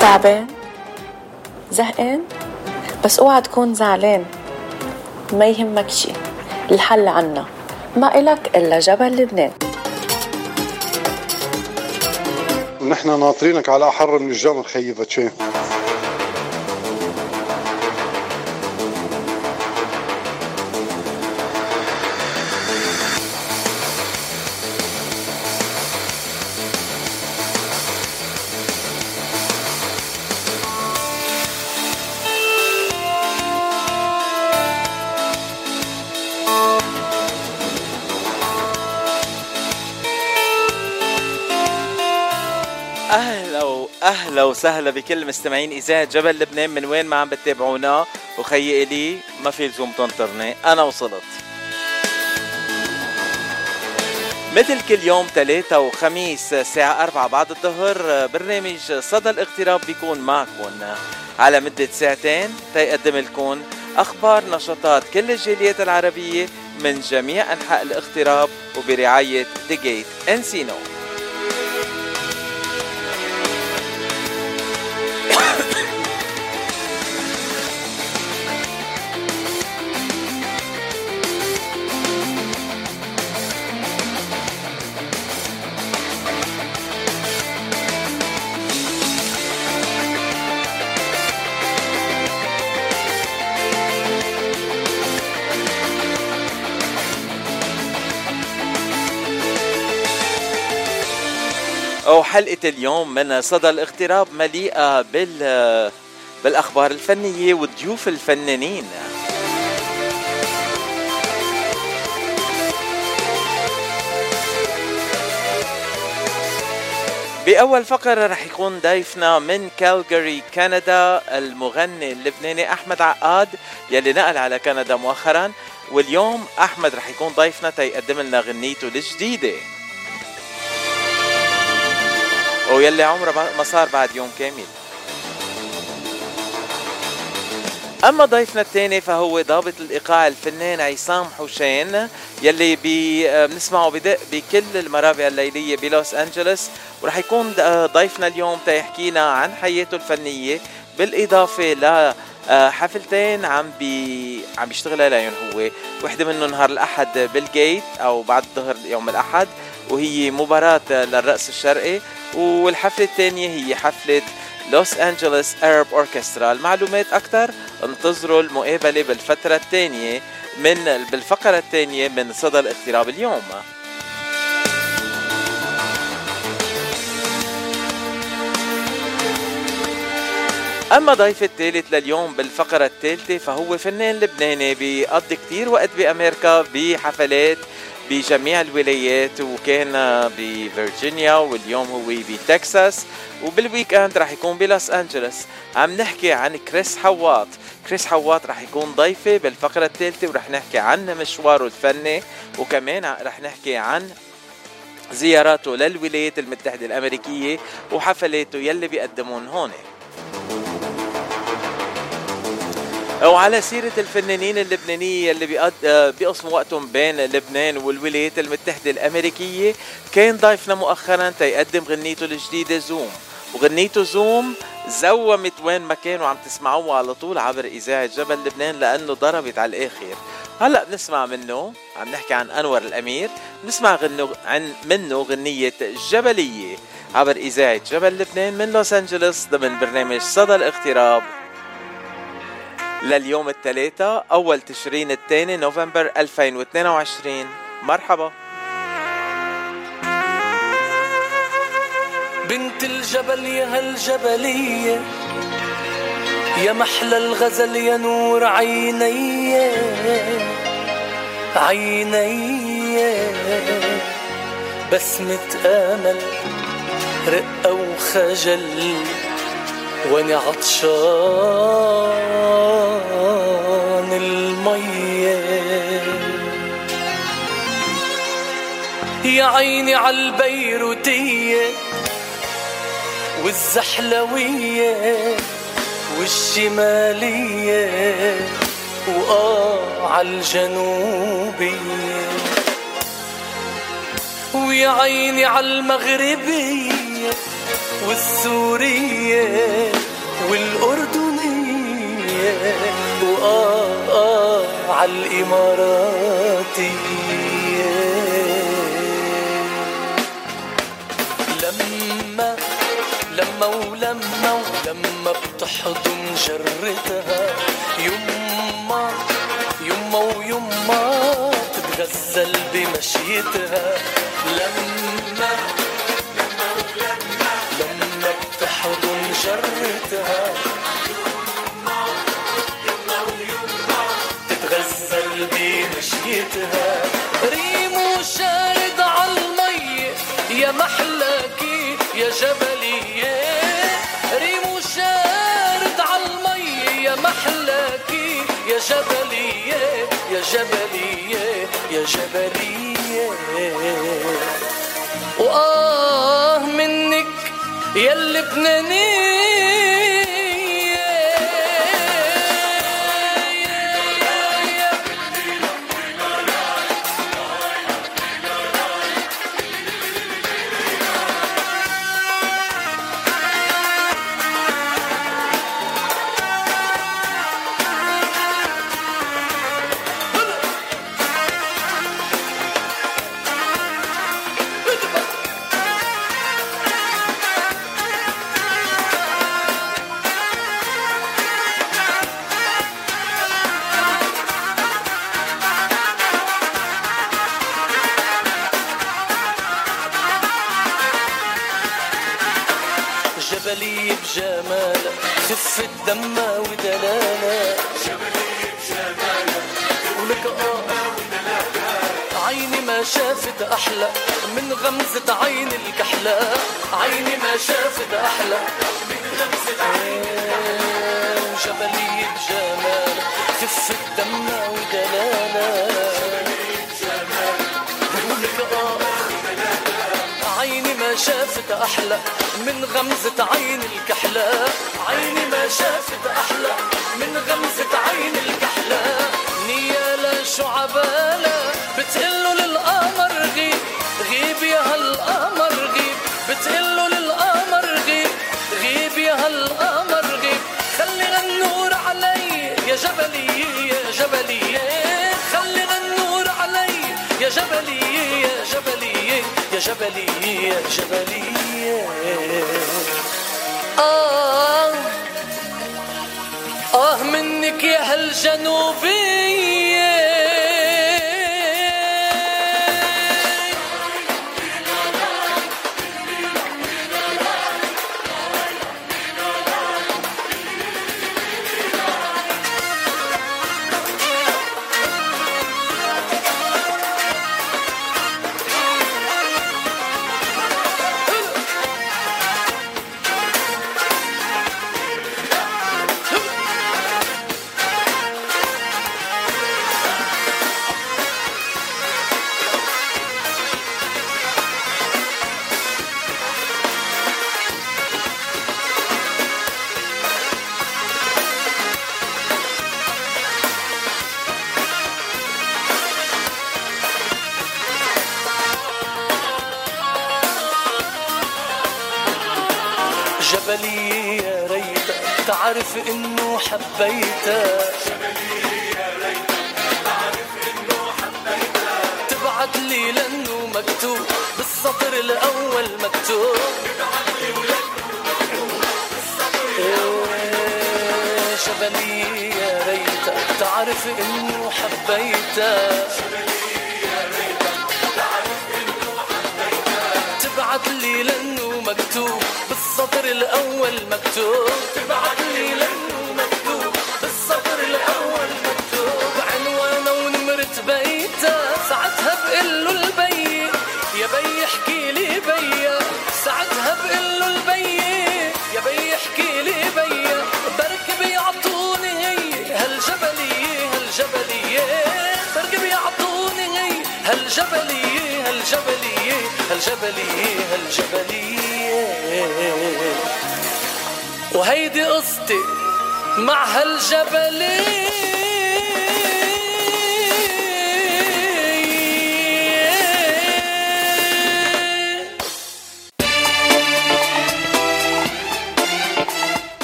تعبان زهقان بس اوعى تكون زعلان. ما يهمك شي الحل عنا. ما إلك إلا جبل لبنان. نحن ناطرينك على أحر من الجمر خيي باتشين وسهلا بكل مستمعين. اذاعه جبل لبنان من وين ما عم بتتابعونا وخيي إلي ما في لزوم تنطرني. أنا وصلت. مثل كل يوم ثلاثة وخميس الساعة أربعة بعد الظهر برنامج صدى الاغتراب بيكون معكم. على مدة ساعتين تيقدم لكم أخبار نشاطات كل الجاليات العربية من جميع أنحاء الاغتراب وبرعاية The Gate Encino وحلقة اليوم من صدى الاغتراب مليئة بال بالأخبار الفنية والضيوف الفنانين. بأول فقرة رح يكون ضيفنا من كالجاري كندا المغني اللبناني أحمد عقاد يلي نقل على كندا مؤخرا. واليوم أحمد رح يكون ضيفنا تيقدم لنا غنيته الجديدة. ويلي عمره ما صار بعد يوم كامل. أما ضيفنا الثاني فهو ضابط الإيقاع الفنان عصام حسين يلي بنسمعه بدق بكل المرابع الليلية بلوس أنجلوس. ورح يكون ضيفنا اليوم تيحكينا عن حياته الفنية بالإضافة ل حفلتين عم بي عم بيشتغل عليهم هو. وحدة منهم نهار الأحد بالجيت أو بعد الظهر يوم الأحد وهي مباراة للرقص الشرقي. والحفلة الثانية هي حفلة لوس أنجلوس أرب أوركسترا المعلومات أكثر انتظروا المقابلة بالفترة الثانية من بالفقرة الثانية من صدى الاغتراب اليوم. أما ضيف الثالث لليوم بالفقرة الثالثة فهو فنان لبناني بيقضي كتير وقت بأمريكا بحفلات بجميع الولايات وكان بفرجينيا واليوم هو بتكساس وبال weekend رح يكون بلوس أنجلوس. عم نحكي عن كريس حواط. كريس حواط رح يكون ضيفي بالفقرة الثالثة ورح نحكي عن مشواره الفني وكمان رح نحكي عن زياراته للولايات المتحدة الأمريكية وحفلاته يلي بيقدمون هون. وعلى سيرة الفنانين اللبنانية اللي بيقض... بيقسموا وقتهم بين لبنان والولايات المتحدة الأمريكية كان ضيفنا مؤخرا تيقدم غنيته الجديدة زوم. وغنيته زوم زومت وين ما كانوا عم تسمعوها على طول عبر إذاعة جبل لبنان لأنه ضربت على الآخر. هلأ بنسمع منه عم نحكي عن أنور الأمير بنسمع غنو عن منه غنية جبلية عبر إذاعة جبل لبنان من لوس أنجلوس ضمن برنامج صدى الاغتراب. لليوم الثلاثاء أول تشرين الثاني نوفمبر 2022 مرحبا. بنت الجبل يا هالجبلية يا محلى الغزل يا نور عيني عيني بسمة آمل رقة وخجل. وأنا عطشان المية؟ يا عيني عالبيروتية والزحلوية والشمالية وآه عالجنوبية ويا عيني عالمغربية والسورية والأردنية وآه آه عالإماراتية لما لما ولما ولما بتحضن جرتها يما يما ويما تتغزل بمشيتها لما لما بتحضن جرتها تتغزل بمشيتها. ريم وشارد عالمي يا محلاكي يا جبلية. يا جبلية يا جبلية يا جبلية. وآه منك يا اللبنانية. أحلى من غمزة عين الكحلاء عيني ما شافت أحلى من غمزة عين. جبلي بجمالة خفة دمها ودلالة. عيني ما شافت أحلى من غمزة عين الكحلاء عيني ما شافت أحلى من غمزة عين الكحلاء نيالة شعبالة بتقله للقمر. جبلي يا جبلي يا جبلي يا جبلي آه آه منك يا هالجنوبية. انه حبيتك تبعت لي لأنه مكتوب بالسطر الأول مكتوب. إيه، جبلي يا ريت تعرف إنه حبيتك تبعت لي لأنه مكتوب بالسطر الأول مكتوب. تبعت لي لأنه هالجبلية هالجبلية هالجبلية هالجبلية وهيدي قصتي مع هالجبلية.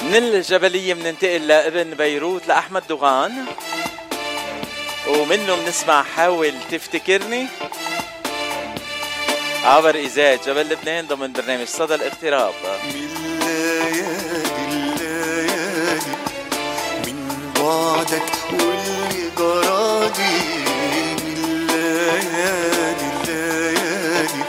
من الجبلية بننتقل لابن بيروت لأحمد دوغان. ومنه بنسمع حاول تفتكرني عبر إذاعة جبل لبنان ضمن برنامج صدى الاغتراب. من ليالي الليالي من بعدك واللي جرالي من ليالي الليالي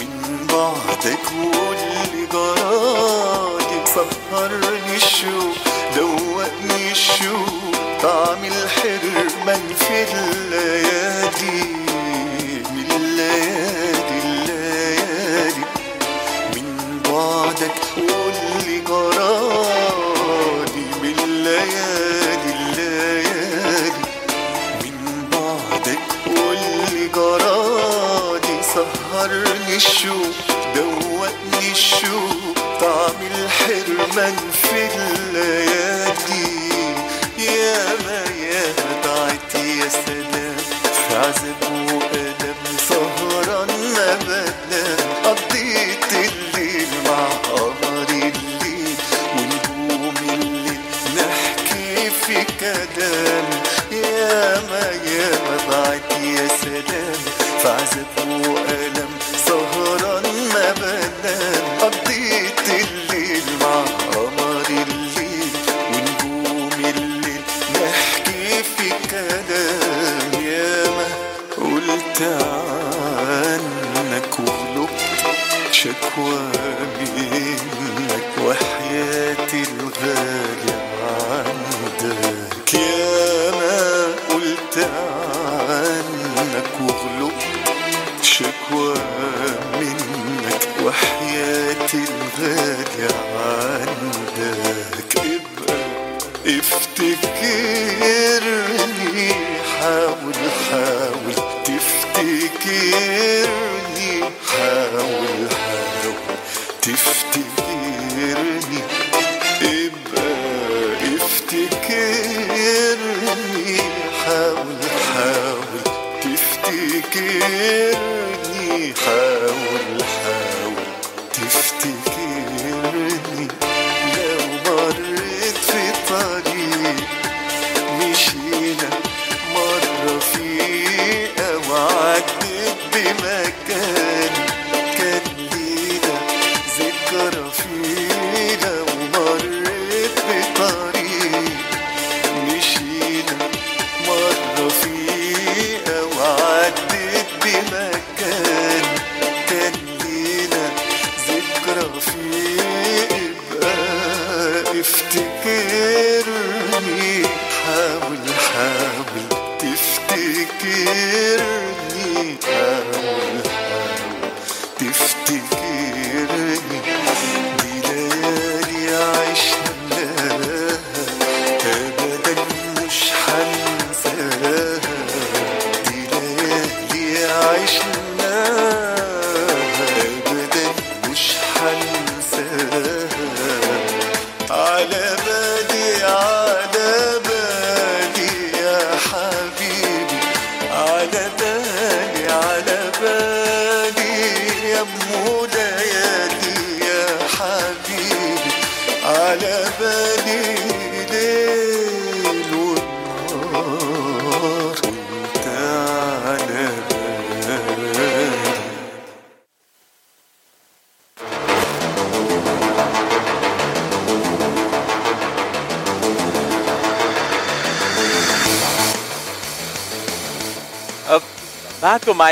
من بعدك واللي جرالي سهرني الشوق دوقني الشوق طعم الحرمان في الليالي من الليالي الليالي. من بعدك واللي جرالي من الليالي الليالي. من بعدك واللي جرالي سهرني الشوق دوقني الشوق. طعم الحرمان في الليالي. في عذاب وألم سهران ما بنام قضيت الليل مع قمر الليل ونجوم الليل نحكي في كلام يا ما يا ما ضاعت يا سلام في وألم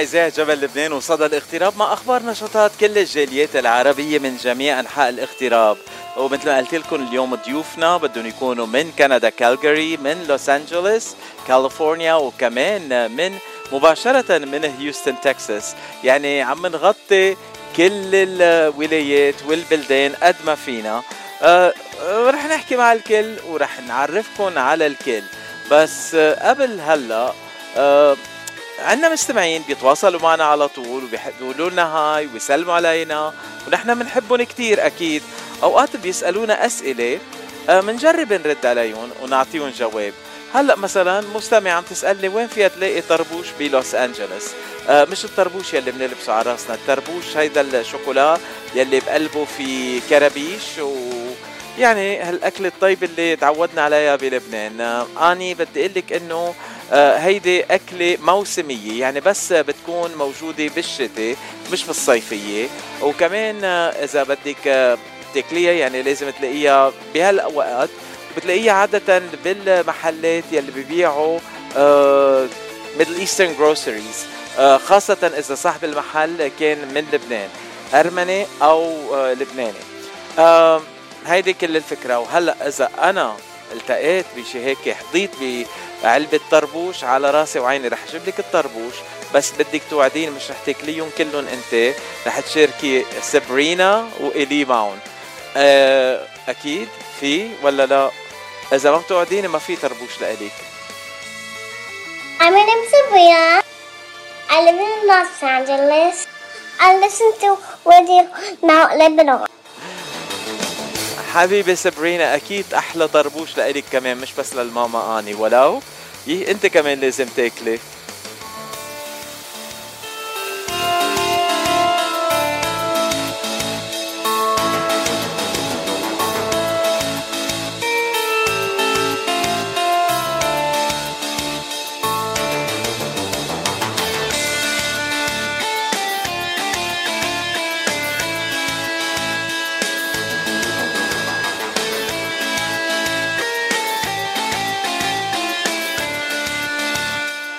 إذاعة جبل لبنان وصدى الاغتراب مع أخبار نشاطات كل الجاليات العربية من جميع أنحاء الاغتراب ومثل ما قلت لكم اليوم ضيوفنا بدهم يكونوا من كندا كالجاري من لوس أنجلوس كاليفورنيا وكمان من مباشرة من هيوستن تكساس. يعني عم نغطي كل الولايات والبلدان قد ما فينا. أه أه، رح نحكي مع الكل ورح نعرفكم على الكل. بس أه قبل هلا أه عندنا مستمعين بيتواصلوا معنا على طول وبيقولوا لنا هاي ويسلموا علينا. ونحن بنحبهم كتير أكيد. أوقات بيسألونا أسئلة بنجرب نرد عليهم ونعطيهم جواب. هلأ مثلا مستمع عم تسألني وين فيها تلاقي طربوش بلوس انجلوس آه مش الطربوش يلي بنلبسه على راسنا الطربوش هيدا الشوكولا يلي بقلبه في كرابيش و يعني هالأكل الطيب اللي تعودنا عليها بلبنان. آه، أني بدي أقول لك إنه آه، هيدي أكلة موسمية يعني بس بتكون موجودة بالشتاء مش بالصيفية. وكمان آه، إذا بدك تاكليها يعني لازم تلاقيها بهالأوقات بتلاقيها عادة بالمحلات يلي ببيعوا Middle Eastern groceries خاصة إذا صاحب المحل كان من لبنان أرمني أو لبناني. هيدي كل الفكرة. وهلأ إذا أنا التقيت بشي هيك حضيت بعلبة طربوش على راسي وعيني رح أجيب لك الطربوش بس بدك توعدين مش رح تاكليهم كلهم أنت رح تشاركي سابرينا والي معهم أه أكيد في ولا لا إذا ما بتوعديني ما في طربوش لإلك My name is Sabrina. I live in Los Angeles. I listen to Radio Now Lebanon. حبيبي سابرينا أكيد أحلى طربوش لإلك كمان مش بس للماما آني ولو يه أنت كمان لازم تاكلي.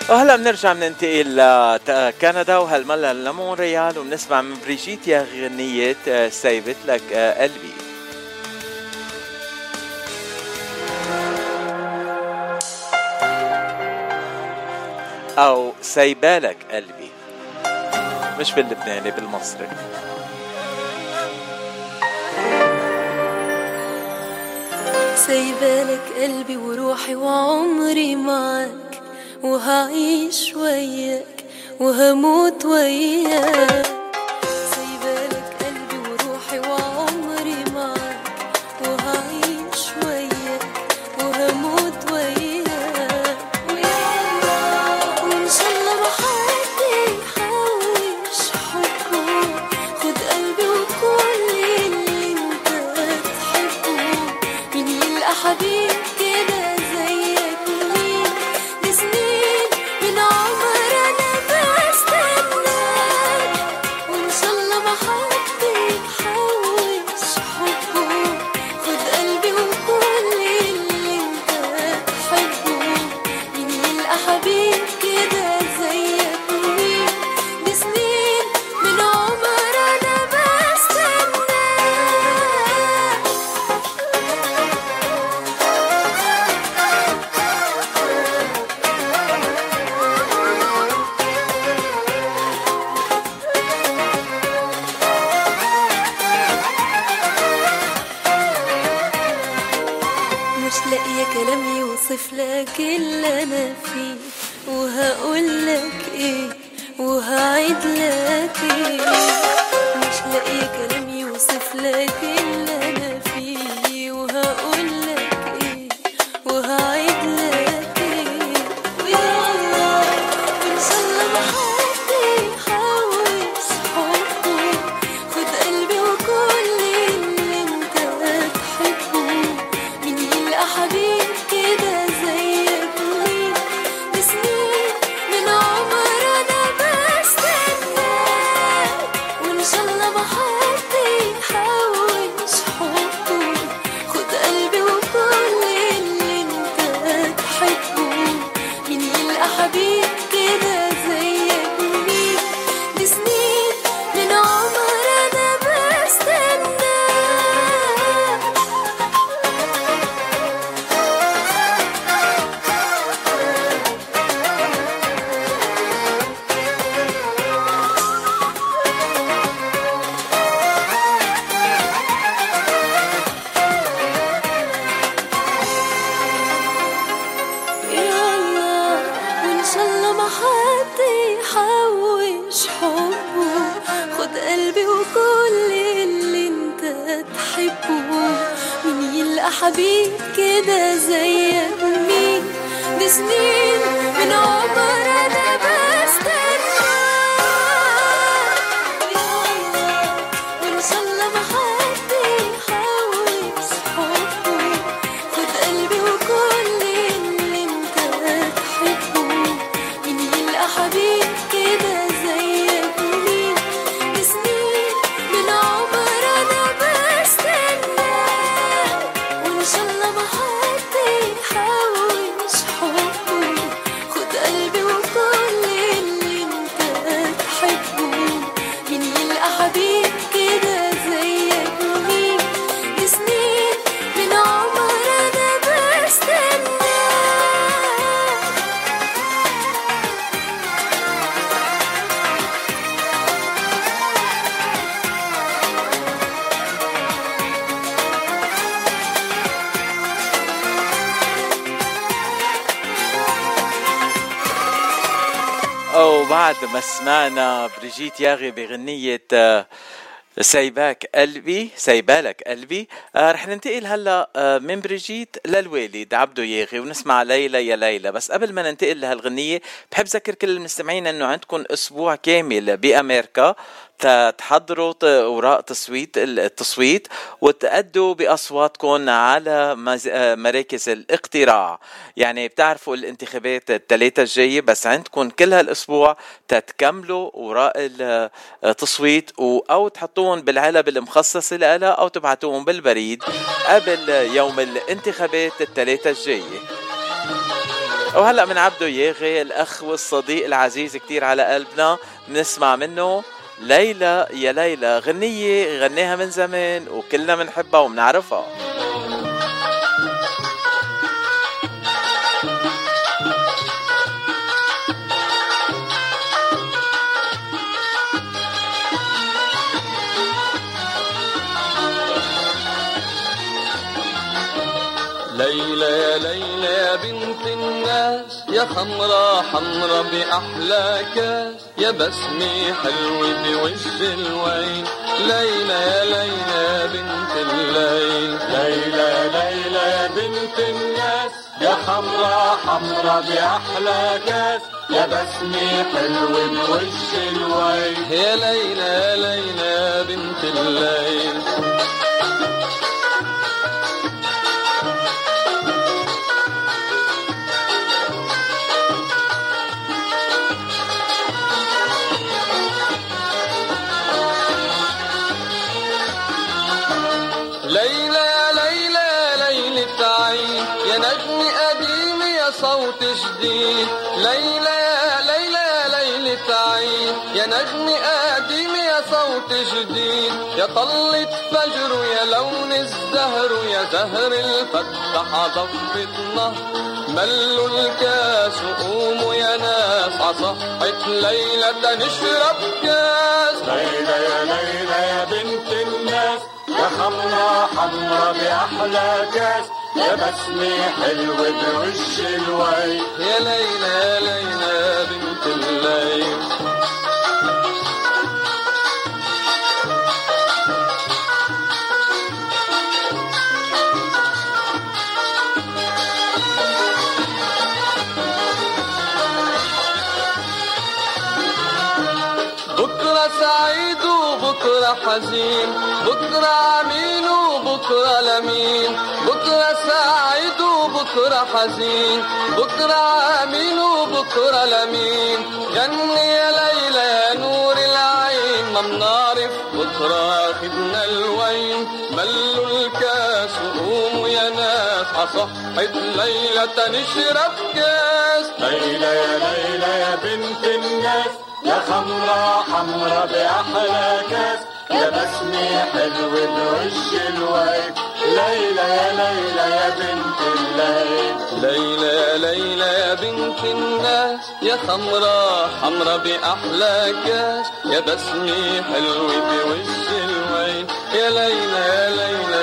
وهلا بنرجع بننتقل لكندا وهالمرة لمونريال وبنسمع من بريجيتيا غنية آه، سايبت لك آه، قلبي أو سايبالك قلبي مش باللبناني بالمصري. سايبالك قلبي وروحي وعمري معك وهعيش وياك وهموت وياك. بريجيت ياغي بغنية آه، سايباك قلبي سايبالك قلبي. آه رح ننتقل هلا آه من بريجيت للوالد عبدو ياغي ونسمع ليلى يا ليلى. بس قبل ما ننتقل لهالغنية بحب ذكر كل المستمعين إنه عندكم أسبوع كامل بأمريكا. تحضروا اوراق تصويت التصويت وتأدوا بأصواتكم على مراكز الاقتراع. يعني بتعرفوا الانتخابات الثلاثه الجاية بس عندكم كل هالأسبوع تتكملوا اوراق التصويت أو تحطوهم بالعلب المخصصة لها أو تبعتوهم بالبريد قبل يوم الانتخابات الثلاثه الجاية. وهلا من عبدو ياغي الأخ والصديق العزيز كتير على قلبنا بنسمع منه. ليلى يا ليلى غنية غنيها من زمان وكلنا بنحبها وبنعرفها. ليلى يا ليلى يا بنت الناس يا خمرة حمرة بأحلى كاس يا بسمي حلو بوش الوين. ليلى يا ليلى يا بنت الليل. ليلى ليلى يا بنت الناس. يا خمرة حمرة بأحلى كاس يا بسمي حلو بوش الوين. يا ليلى يا ليلى يا بنت الليل. جديد ليلى يا ليلى يا ليلة عين يا نجم قديم يا صوت جديد. يا طلة فجر يا لون الزهر يا زهر الفتح ضفة نهر ملوا الكاس وقوموا يا ناس عصحة ليلة نشرب كاس. ليلى يا ليلى يا بنت الناس. يا خمرة حمرة بأحلى كاس. يا بسمي حلو بوش الوي يا ليلى ليلى بنت الليل. بكرة سعيد وبكرة حزين بكرة عمين وبكرة لمين. وبكرة حزين بكرة عمين وبكرة لمين؟ غني يا ليلى يا نور العين ما بنعرف بكرة خدنا الوين. ملوا الكاس وقوموا يا ناس عصحة ليلة نشرب كاس ليلى يا ليلى يا بنت الناس يا خمرة حمرة بأحلى كاس. يا بسمي حلو بوش الوي ليلى يا ليلى يا بنت الليل. ليلى يا ليلى يا بنت الناس يا خمرة حمرة بأحلى كاس يا بسمي حلو بوش الوين يا ليلى يا ليلى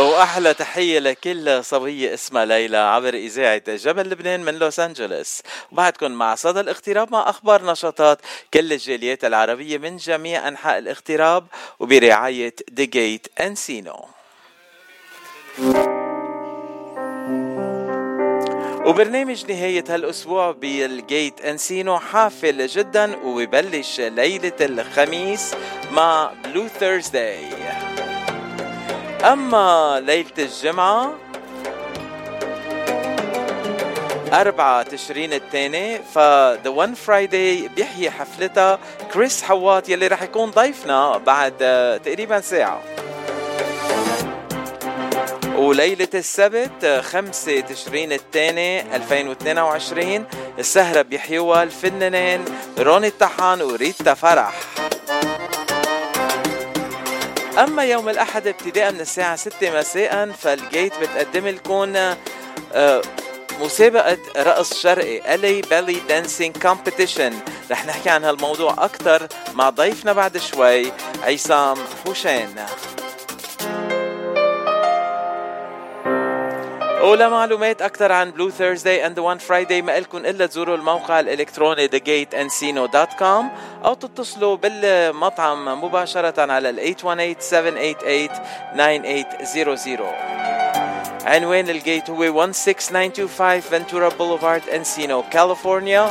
وأحلى تحية لكل صبيه اسمها ليلى عبر إذاعة جبل لبنان من لوس أنجلوس. وبعدكم مع صدى الاغتراب مع أخبار نشاطات كل الجاليات العربية من جميع أنحاء الاغتراب وبرعاية The Gate Encino وبرنامج نهاية هالأسبوع بال Gate Encino حافل جدا وببلش ليلة الخميس مع Blue Thursday أما ليلة الجمعة أربعة تشرين الثاني ف The One Friday بيحيي حفلتها كريس حواط يلي رح يكون ضيفنا بعد آه، تقريبا ساعة. وليلة السبت آه، خمسة تشرين الثاني 2022 السهرة بيحيوها الفنانين روني الطحان وريتا فرح. أما يوم الأحد ابتداء من الساعة 6 مساء فال Gate بتقدم لكم آه، مسابقة رقص شرقي LA Belly Dancing Competition. رح نحكي عن هالموضوع أكثر مع ضيفنا بعد شوي عصام حوشين ولمعلومات أكثر عن Blue Thursday and One Friday ما إلكم إلا تزوروا الموقع الإلكتروني thegateencino.com أو تتصلوا بالمطعم مباشرة على ال 818-788-9800 عنوان ال Gate هو 16925 Ventura Boulevard Encino California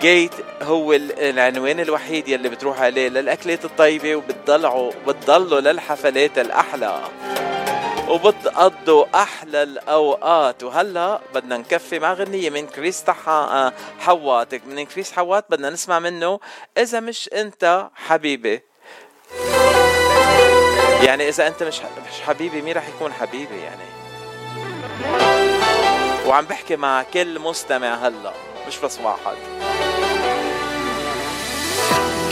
Gate هو العنوان الوحيد يلي بتروح عليه للأكلات الطيبة وبتضلعوا بتضلوا للحفلات الأحلى. وبتقضوا أحلى الأوقات. وهلا بدنا نكفي مع غنية من كريس آه، حواط من كريس حواط بدنا نسمع منه إذا مش أنت حبيبي. يعني إذا أنت مش مش حبيبي مين رح يكون حبيبي يعني؟ وعم بحكي مع كل مستمع هلا مش بس واحد.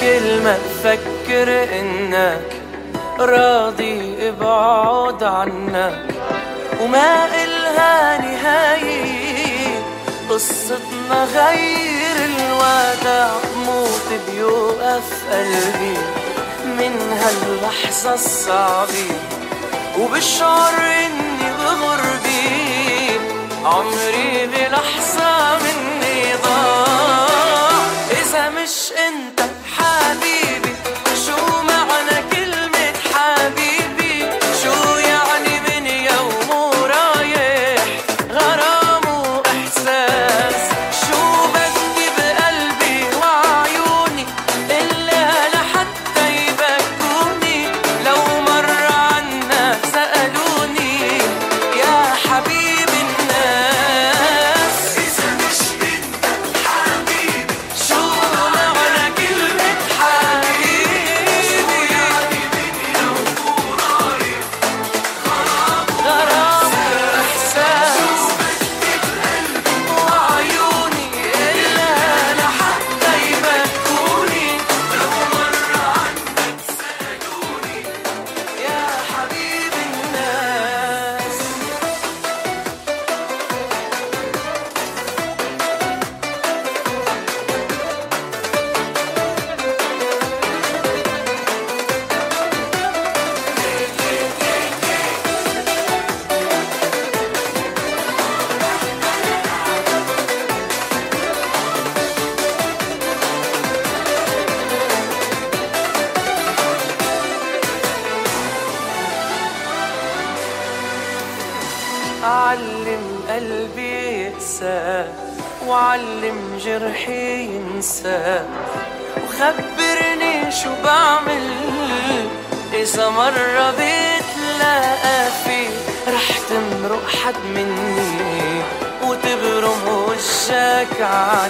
كل ما تفكر إنك راضي ابعد عنك وما إلها نهاية. قصتنا غير الوداع موت بيوقف قلبي من هاللحظة الصعبة. وبشعر إني بغربي عمري بلحظة مني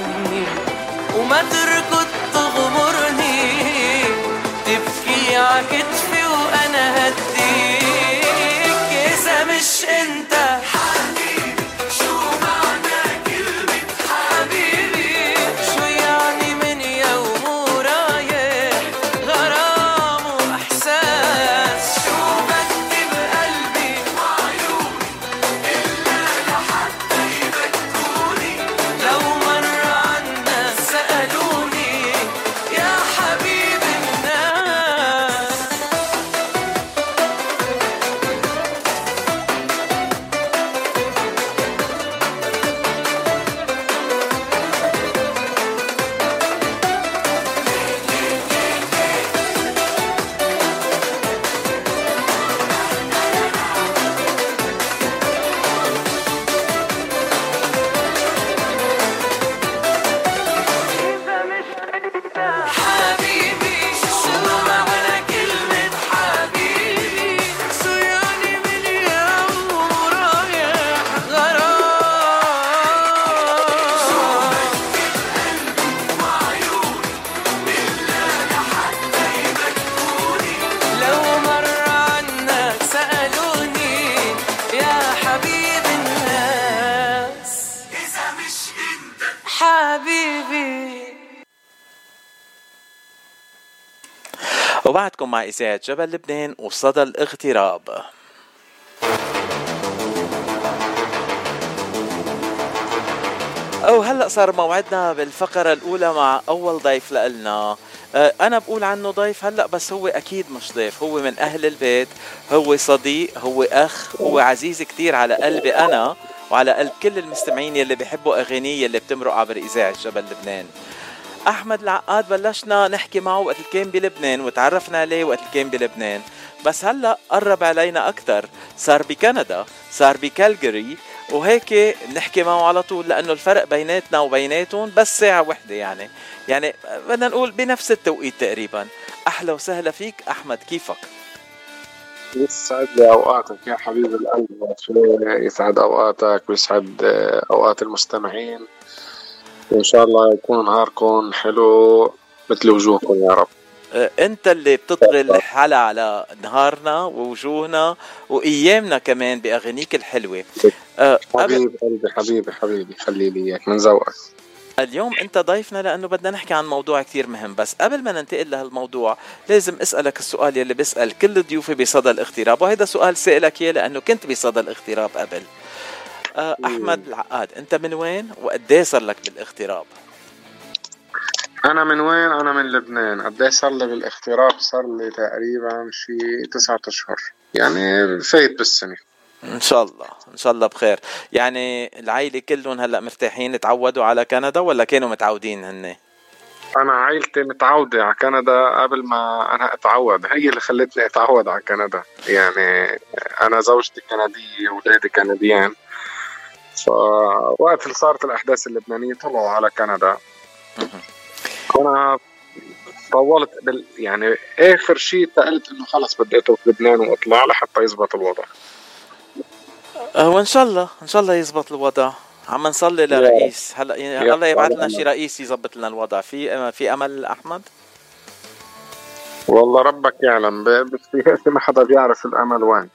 one. وبعدكم مع إذاعة جبل لبنان وصدى الاغتراب. أو هلأ صار موعدنا بالفقرة الأولى مع أول ضيف لنا آه، أنا بقول عنه ضيف هلأ بس هو أكيد مش ضيف. هو من أهل البيت هو صديق هو أخ هو عزيز كتير على قلبي أنا وعلى قلب كل المستمعين يلي بيحبوا أغانيه يلي بتمرق عبر إذاعة جبل لبنان. أحمد العقاد بلشنا نحكي معه وقت كان بلبنان وتعرفنا عليه وقت كان بلبنان. بس هلأ قرب علينا أكثر صار بكندا صار بكالجري وهيك بنحكي معه على طول لأنه الفرق بيناتنا وبيناتهم بس ساعة وحدة يعني. يعني بدنا نقول بنفس التوقيت تقريبا. أهلا وسهلا فيك أحمد كيفك؟ يسعد لي أوقاتك يا حبيب القلب يسعد أوقاتك ويسعد أوقات المستمعين. وان شاء الله يكون نهاركم حلو مثل وجوهكم يا رب. آه، أنت اللي بتطغي الحلا على نهارنا ووجوهنا وأيامنا كمان بأغانيك الحلوة. آه، قبل حبيب قلبي حبيبي حبيبي خلي لي إياك من ذوقك. اليوم أنت ضيفنا لأنه بدنا نحكي عن موضوع كثير مهم بس قبل ما ننتقل لهالموضوع لازم أسألك السؤال يلي بسال كل ضيوفي بصدى الاغتراب وهذا سؤال سألك إياه لأنه كنت بصدى الاغتراب قبل. أحمد العقاد أنت من وين وقد صار لك بالاغتراب؟ أنا من وين؟ أنا من لبنان. قد إيه صار لي بالاغتراب؟ صار لي تقريبا شي تسعة أشهر. يعني فايت بالسنة. إن شاء الله إن شاء الله بخير. يعني العائلة كلهم هلأ مرتاحين تعودوا على كندا ولا كانوا متعودين هن أنا عائلتي متعودة على كندا قبل ما أنا أتعود. هي اللي خلتني أتعود على كندا. يعني أنا زوجتي كندية واولادي كنديان فوقت اللي صارت الأحداث اللبنانية طلعوا على كندا. أنا طولت بال يعني آخر شيء قلت إنه خلص بدي أترك لبنان وأطلع لحتى يزبط الوضع. هو ان شاء الله إن شاء الله يزبط الوضع. عم نصلي لرئيس. هلا يا الله يبعث لنا. شي رئيس يزبط لنا الوضع. في في أمل أحمد؟ والله ربك يعلم. ب- بالسياسة ما حدا بيعرف الأمل وين.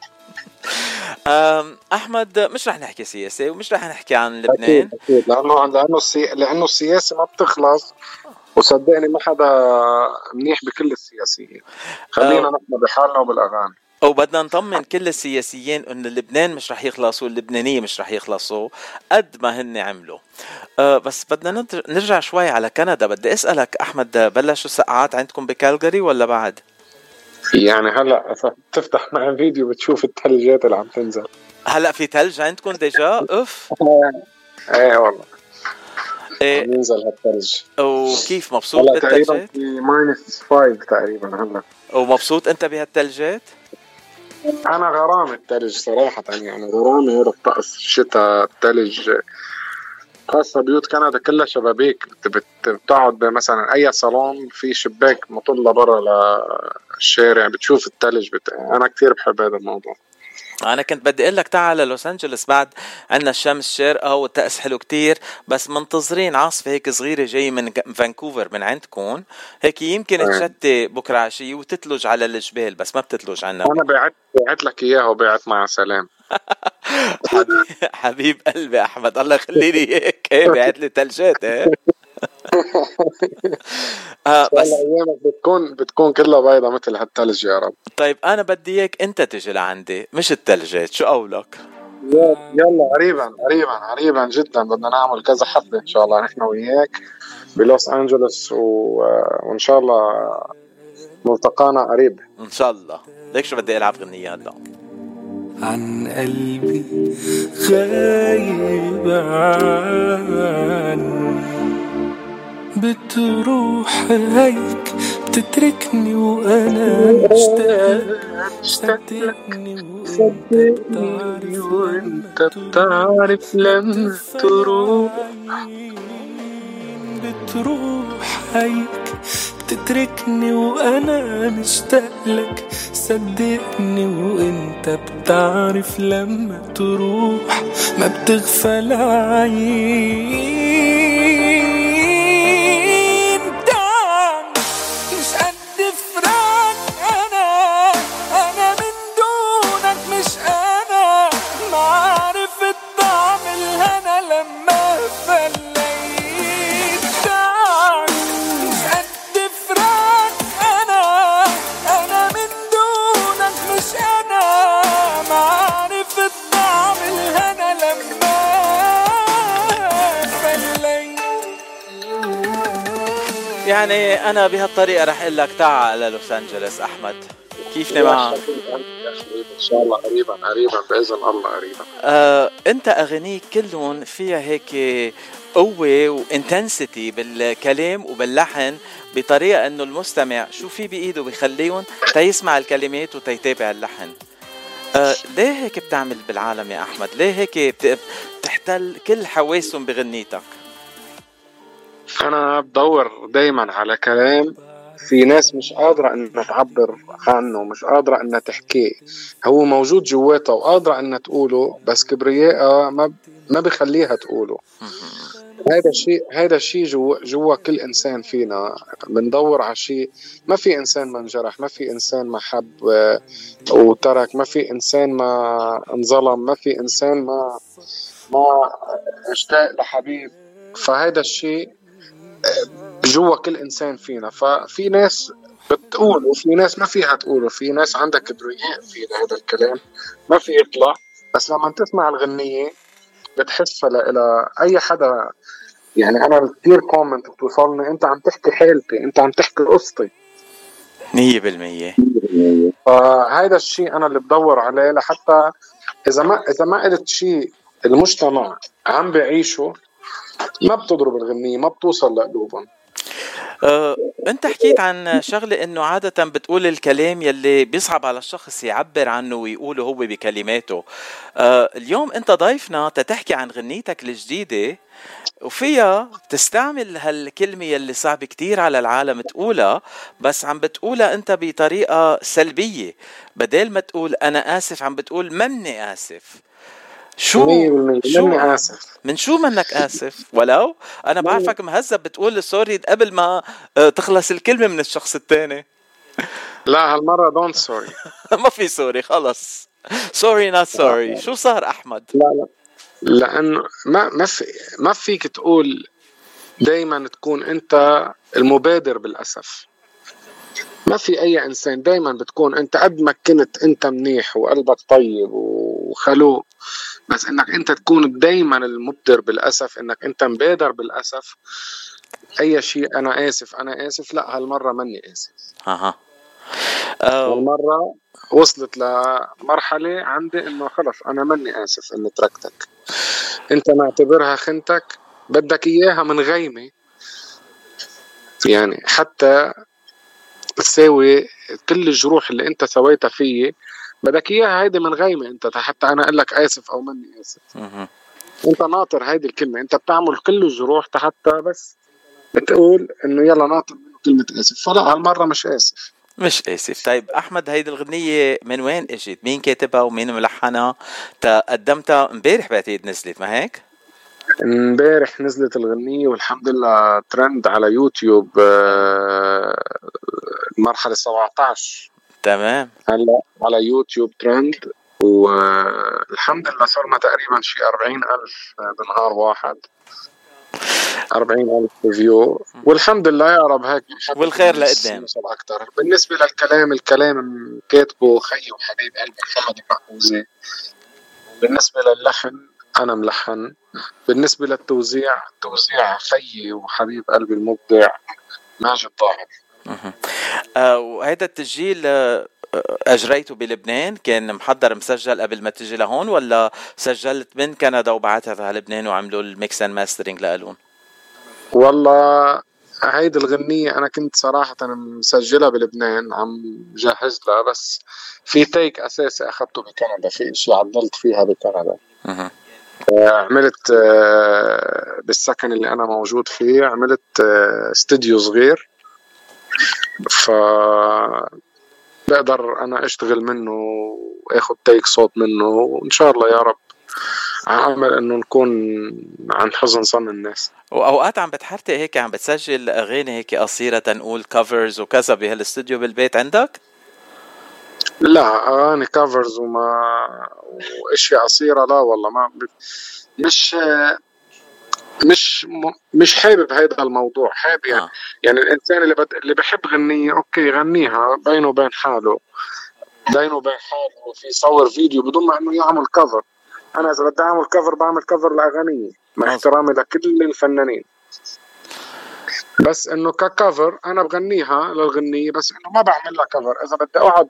أحمد مش رح نحكي سياسة ومش رح نحكي عن لبنان. أكيد أكيد لأنه لأنه السي... لأنه السياسة ما بتخلص. وصدقني ما حدا منيح بكل السياسيين. خلينا. نحن بحالنا وبالأغاني. وبدنا نطمن كل السياسيين انه لبنان مش رح يخلصوا اللبنانية مش رح يخلصوا قد ما هن عملوا. أه بس بدنا نرجع شوي على كندا. بدي أسألك أحمد بلشوا سقعات عندكم بكالجاري ولا بعد؟ يعني هلا إذا بتفتح معي فيديو بتشوف الثلجات اللي عم تنزل. هلا في ثلج عندكم déjà؟ اف إيه والله. عم ينزل هالثلج وكيف مبسوط هلا تقريبا بالثلجات في ماينس 5 تقريبا هلا. ومبسوط أنت بهالثلجات أنا غرام الثلج صراحة يعني غرامي هذا الطقس الشتاء الثلج خاصة بيوت كندا كلها شبابيك. بت- بت- بتقعد مثلا أي صالون في شباك مطلة برا للشارع بتشوف الثلج بت... أنا كثير بحب هذا الموضوع. أنا كنت بدي أقول لك تعال لوس أنجلوس بعد عندنا الشمس شارقة والطقس حلو كتير بس منتظرين عاصفة هيك صغيرة جاي من فانكوفر من عندكم هيك يمكن. تشتي بكرة عشيه وتتلج على الجبال بس ما بتتلج عنا. أنا بعت بعت لك إياها وبعت مع سلام. حبيب, قلبي أحمد الله يخلي لي اياك إيه بعت لي ثلجات إيه آه بس أيامك بتكون بتكون كلها بيضة مثل هالثلج يا رب. طيب أنا بدي إياك أنت تجي لعندي مش الثلجات شو قولك؟ يلا قريبا قريبا قريبا جدا بدنا نعمل كذا حفلة إن شاء الله نحن وياك بلوس أنجلوس و... وإن شاء الله ملتقانا قريب. إن شاء الله. ليك شو بدي ألعب غنية هلا؟ عن قلبي غايب عني بتروح هيك بتتركني وأنا مشتاق صدقني وأنت بتعرف لما تروح. بتروح هيك بتتركني وأنا مشتاق لك صدقني وإنت بتعرف لما تروح ما بتغفل عين يعني أنا بهالطريقة رح أقول لك تعال على لوس انجلوس احمد كيفني معك إن شاء الله قريبا قريبا بإذن الله قريبا آه، أنت اغانيك كلهم فيها هيك قوة وانتنسيتي بالكلام وباللحن بطريقة إنه المستمع شو في بإيده بخليهم تيسمع الكلمات وتيتابع اللحن آه ليه هيك بتعمل بالعالم يا أحمد؟ ليه هيك بت- بتحتل كل حواسهم بغنيتك؟ أنا بدور دايما على كلام في ناس مش قادرة انها تعبر عنه مش قادرة انها تحكيه هو موجود جواتها وقادرة انها تقوله بس كبريائها ما ما بخليها تقوله. هذا الشيء هذا الشيء جوا جوا كل إنسان فينا. بندور على شيء. ما في إنسان ما انجرح ما في إنسان ما حب آه، وترك ما في إنسان ما انظلم ما في إنسان ما ما اشتاق لحبيب. فهذا الشيء جوا كل إنسان فينا. ففي ناس بتقول وفي ناس ما فيها تقول وفي ناس عندها كبرياء في هذا الكلام. ما في يطلع بس لما تسمع الغنية بتحسها لإلى أي حدا. يعني أنا كثير كومنت بتوصلني أنت عم تحكي حالتي أنت عم تحكي قصتي. 100% فهذا الشيء أنا اللي بدور عليه لحتى إذا ما إذا ما قلت شيء المجتمع عم بعيشه ما بتضرب الغنية ما بتوصل لقلوبهم. أه، أنت حكيت عن شغلة إنه عادة بتقول الكلام يلي بيصعب على الشخص يعبر عنه ويقوله هو بكلماته. أه، اليوم أنت ضيفنا تتحكي عن غنيتك الجديدة وفيها تستعمل هالكلمة يلي صعب كتير على العالم تقولها بس عم بتقولها أنت بطريقة سلبية. بدل ما تقول أنا آسف عم بتقول مني آسف. شو؟ 100% مني آسف. من شو منك آسف؟ ولو أنا بعرفك مهذب بتقول sorry قبل ما آه، تخلص الكلمة من الشخص الثاني لا هالمرة don't sorry ما في sorry خلص. sorry not sorry شو صار أحمد؟ لا لا. لأنه ما ما في ما فيك تقول دائما تكون أنت المبادر بالأسف. ما في أي إنسان دائما بتكون أنت قد ما كنت أنت منيح وقلبك طيب وخلوق بس إنك أنت تكون دائما المبدر بالأسف إنك أنت مبادر بالأسف. أي شيء أنا آسف أنا آسف لا هالمرة ماني آسف. أها. هالمرة وصلت لمرحلة عندي إنه خلص أنا ماني آسف إني تركتك. أنت معتبرها خنتك بدك إياها من غيمة. يعني حتى تساوي كل الجروح اللي أنت سويتها فيي بدك إياها هيدي من غيمة. أنت حتى أنا أقول لك آسف أو ماني آسف. أنت ناطر هيدي الكلمة. أنت بتعمل كل الجروح حتى بس بتقول إنه يلا ناطر منه كلمة آسف. فلا هالمرة مش آسف. مش آسف. طيب أحمد هيدي الغنية من وين إجت؟ مين كاتبها ومين ملحنها؟ قدمتها. امبارح بعتقد نزلت ما هيك؟ امبارح نزلت الغنية والحمد لله ترند على يوتيوب آه، المرحلة 17 تمام. هلا على يوتيوب ترند والحمد لله صرنا تقريبا شي 40 ألف بنهار واحد. 40 ألف view والحمد لله يا رب هيك والخير لقدام. يوصل أكتر. بالنسبة للكلام الكلام كاتبه خيي وحبيب قلبي محمد المحفوظي بالنسبة للحن أنا ملحن. بالنسبة للتوزيع توزيع خيي وحبيب قلبي المبدع ماجد طاهر. وهذا التسجيل آه، آه، أجريته بلبنان. كان محضر مسجل قبل ما تجي لهون ولا سجلت من كندا وبعتها على لبنان وعملوا ال mix and mastering لالون والله هيدي الغنية أنا كنت صراحة مسجلها بلبنان عم جهز لها بس في تيك أساسي أخذته بكندا في إشي عدلت فيها بكندا. آه، عملت آه، بالسكن اللي أنا موجود فيه عملت آه، استوديو صغير. ف بقدر أنا أشتغل منه وآخد تيك صوت منه وإن شاء الله يا رب عامل إنه نكون عن حزن ظن الناس وأوقات عم بتحرتق هيك عم بتسجل أغاني هيك قصيرة تنقول كفرز وكذا بهالاستوديو بالبيت عندك لا أغاني كفرز وما وأشياء قصيرة لا والله ما. مش مش. مش حابب هذا الموضوع حابب يعني آه. يعني الإنسان اللي بد... اللي بحب غنية أوكي يغنيها بينه وبين حاله بينه وبين حاله في يصور فيديو بدون ما إنه يعمل كفر أنا إذا بدي أعمل كفر بعمل كفر لأغانيه مع مظبوط. احترامي لكل الفنانين بس إنه ككفر أنا بغنيها للغنية بس إنه ما بعمل لها كفر إذا بدي أقعد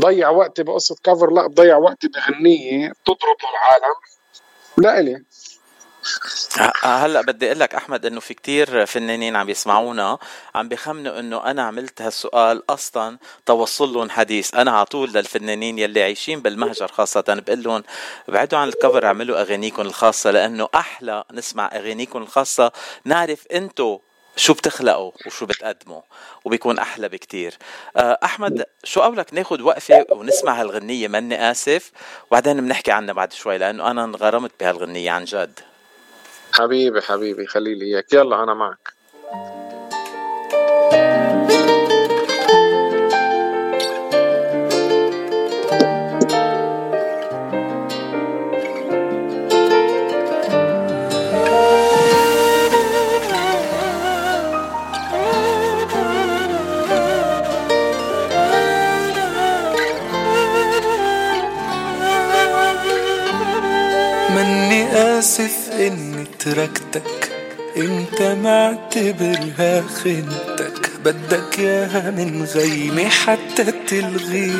ضيع وقتي بقصة كفر لا بضيع وقتي بغنية بتضرب للعالم لا إلي هلأ بدي أقول لك أحمد إنه في كتير فنانين عم يسمعونا عم بيخمنوا إنه أنا عملت هالسؤال أصلا توصل لهم حديث. أنا على طول للفنانين يلي عايشين بالمهجر خاصة بقول لهم ابعدوا عن الكفر اعملوا أغانيكم الخاصة لأنه أحلى نسمع أغانيكم الخاصة. نعرف أنتو شو بتخلقوا وشو بتقدموا وبيكون أحلى بكتير. آه، أحمد شو قولك ناخد وقفة ونسمع هالغنية؟ مني آسف. وبعدين بنحكي عنها بعد شوي لأنه أنا انغرمت بهالغنية عن جد. حبيبي حبيبي خلي لي إياك. يلا أنا معك. تركتك. انت معتبرها خنتك. بدك ياها من غيمي حتى تلغي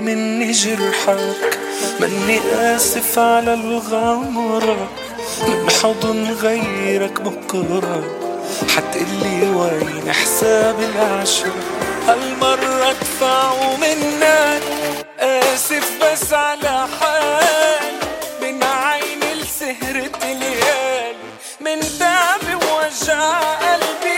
مني جرحك مني آسف على الغمرة. من حضن غيرك بكرة. حتقلي وين حساب العشرة. هالمرة ادفعه منك. آسف بس على حالي قلبي.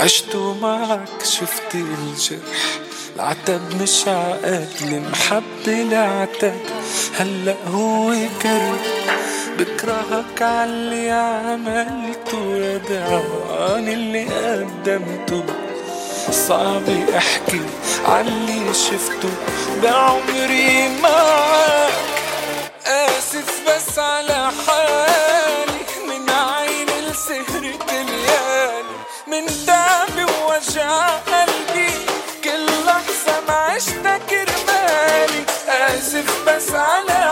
عشتو معك شفت الجرح العتب مش عقد المحبة العتب هلأ هو كره بكرهك عاللي عملته يا بعان اللي قدمته. صعب احكي عاللي شفته. بعمري معك. آسف بس على حالي. من عيني لسهرة الليالي من تعبي ووجع قلبي. كل لحظة ما عشتها كرمالي آسف بس على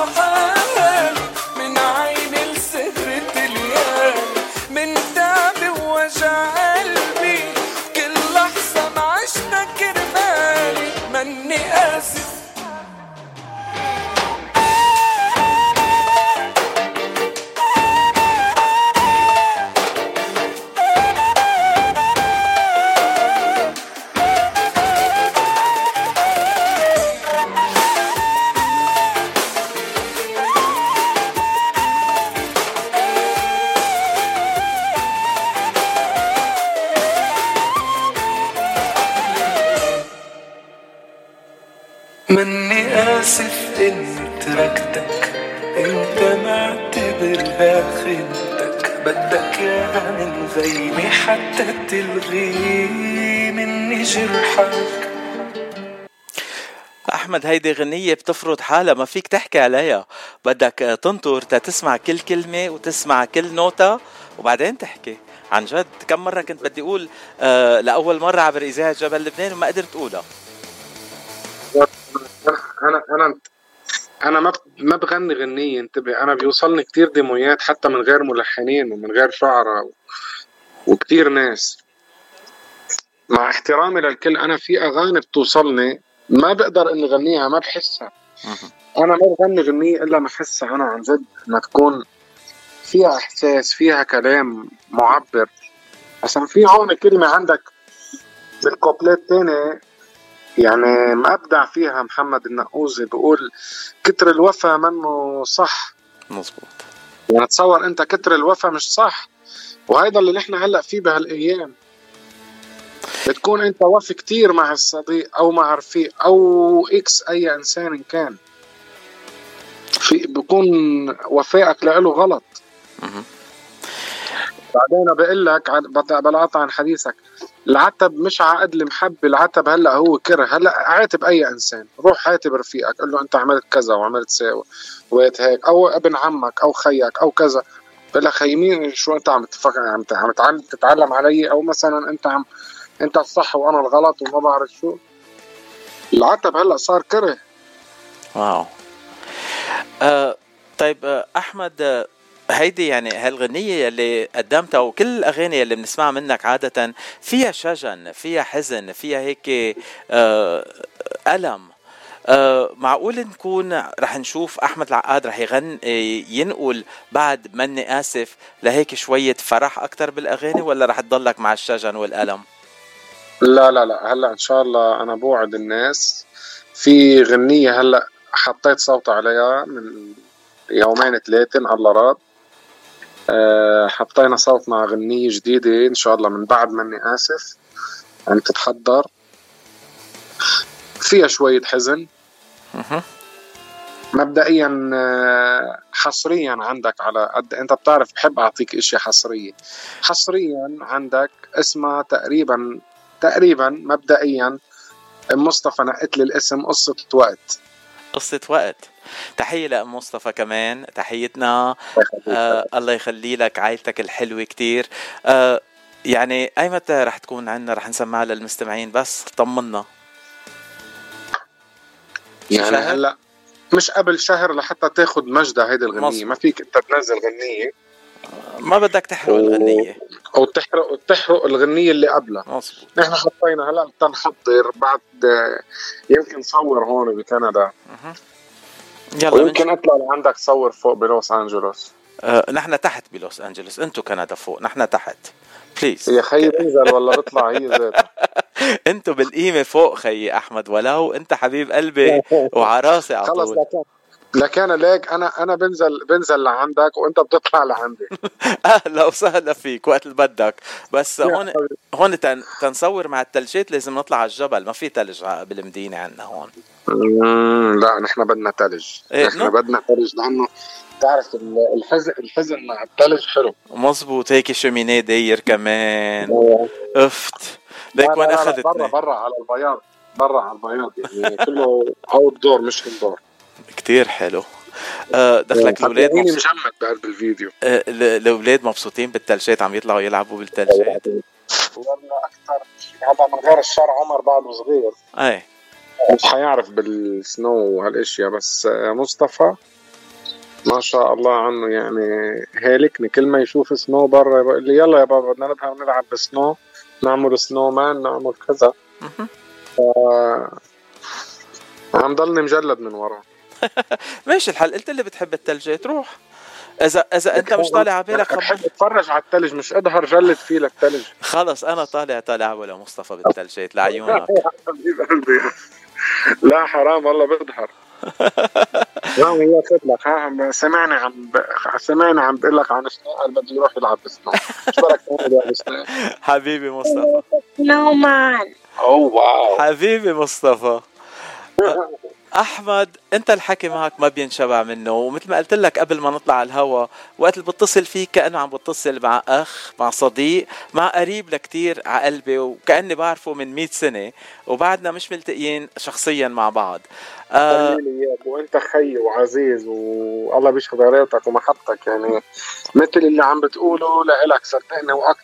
بدك ياها من غيمي حتى تلغي مني جرحك. أحمد هيدي غنية بتفرض حالها. ما فيك تحكي عليها. بدك تنطر تسمع كل كلمة وتسمع كل نوتة وبعدين تحكي. عن جد كم مرة كنت بدي أقول آه لأول مرة عبر إذاعة جبل لبنان وما قدرت أقولها. أنا أنا أنا ما ما بغني غنية انتبه أنا بيوصلني كتير ديمويات حتى من غير ملحنين ومن غير شعراء و... وكتير ناس. مع احترامي للكل أنا في أغاني بتوصلني ما بقدر إني غنيها ما بحسها. أنا ما بغني غنية إلا ما أحسها أنا عن جد ما تكون فيها إحساس فيها كلام معبر. عشان في هون كلمة عندك بالكوبليت تاني يعني مبدع فيها محمد النقوزي بيقول كتر الوفا منه صح. مزبوط يعني تصور أنت كتر الوفا مش صح؟ وهيدا اللي نحن هلأ فيه بهالأيام. بتكون أنت وفي كتير مع الصديق أو مع رفيق أو إكس أي إنسان إن كان. في بكون وفائك له غلط. بعدين بقول لك بلاطع عن حديثك. العتب مش عقد المحبة العتب هلأ هو كره. هلأ عاتب أي إنسان. روح عاتب رفيقك قل له أنت عملت كذا وعملت ساوي وقت هيك. أو ابن عمك أو خيك أو كذا. بقول لك خي مين شو أنت عم عم عم تتعلم علي؟ أو مثلا أنت عم أنت الصح وأنا الغلط وما بعرف شو. العتب هلأ صار كره. واو. آه طيب آه أحمد آه هيدي يعني هالغنية اللي قدمتها وكل الأغاني اللي بنسمعها منك عادة فيها شجن فيها حزن فيها هيك آه ألم. آه معقول نكون رح نشوف أحمد العقاد رح يغن ينقل بعد مني آسف لهيك شوية فرح أكثر بالأغاني ولا رح تضلك مع الشجن والألم؟ لا لا لا. هلأ إن شاء الله أنا بوعد الناس. في غنية هلأ حطيت صوت عليها من يومين ثلاثة الله راد حطينا صوت مع غنية جديدة إن شاء الله من بعد مني آسف. عم تتحضر. فيها شوية حزن. مبدئيا آه، حصريا عندك على قد أنت بتعرف بحب أعطيك اشياء حصريه حصريا عندك اسمها تقريبا تقريبا مبدئيا مصطفى نقت لي الاسم قصة وقت. قصة وقت. تحية لأم مصطفى كمان تحيتنا. آه الله يخلي لك عائلتك الحلوة كتير. آه يعني أي متى رح تكون عنا رح نسمعها للمستمعين بس طمنا. يعني هلا مش قبل شهر لحتى تاخذ مجدها هيدي الغنية. ما فيك إنت تنزل غنية. ما بدك تحرق و... الغنية. أو تحرق تحرق الغنية اللي قبلها. مظبوط. نحن حطينا هلا تنحضر بعد يمكن صور هون بكندا. يلا ويمكن اطلع لعندك صور فوق بلوس أنجلوس. أه نحن تحت بلوس أنجلوس. أنتو كندا فوق نحن تحت. بليز يا خيي بنزل ولا بطلع هي ذاتها أنتو بالقيمة فوق خيي أحمد ولو أنت حبيب قلبي وعراسي على طول. خلص لكان ليك أنا أنا بنزل بنزل لعندك وأنت بتطلع لعندي. أهلا وسهلا فيك وقت اللي بدك. بس هون هون تن تنصور مع الثلجات لازم نطلع على الجبل. ما في ثلج بالمدينة عندنا هون. لا نحن بدنا ثلج إيه نحن بدنا ثلج لأنه بتعرف الحزن الحزن مع الثلج حلو. مزبوط هيك cheminée داير كمان. أفت. ليك وين اخذتني برا برا على البياض. برا على البياض يعني كله outdoor مش indoor كتير حلو. آه دخلك الاولاد. مجمد بقلب الفيديو. آه الاولاد مبسوطين بالثلجات عم يطلعوا يلعبوا بالثلجات والله أكثر هذا من غير الشر عمر بعده صغير. أي. مش حيعرف بالسنو وهالأشياء بس مصطفى ما شاء الله عنه يعني هالكني كل ما يشوف سنو برا بقول لي يلا يا بابا بدنا نذهب نلعب بسنو. نعمل سنو مان نعمل كذا. عم ضلني مجلد من ورا. ماشي الحل. قلت اللي بتحب الثلجات روح اذا إذا أنت مش طالع على بالك بحب أتفرج على الثلج مش أظهر جلد فيه للثلج خلص أنا طالع طالع ولا مصطفى بالثلجات لعيونك لا حرام والله بظهر لا هي لك ها سمعني عم ب... سمعني عم بقول لك عن سنو قال بده يروح يلعب بسنو شو بدك تعمل حبيبي مصطفى. نو مان أوه واو. حبيبي مصطفى. أحمد أنت الحكي معك ما بينشبع منه ومثل ما قلت لك قبل ما نطلع على الهوا وقت اللي بتصل فيك كأنه عم بتصل مع أخ مع صديق مع قريب لكتير على قلبي وكأني بعرفه من 100 سنة وبعدنا مش ملتقيين شخصيا مع بعض. آه وانت خي وعزيز والله بيشهد غيرتك ومحبتك يعني مثل اللي عم بتقوله لإلك صدقني وأكثر.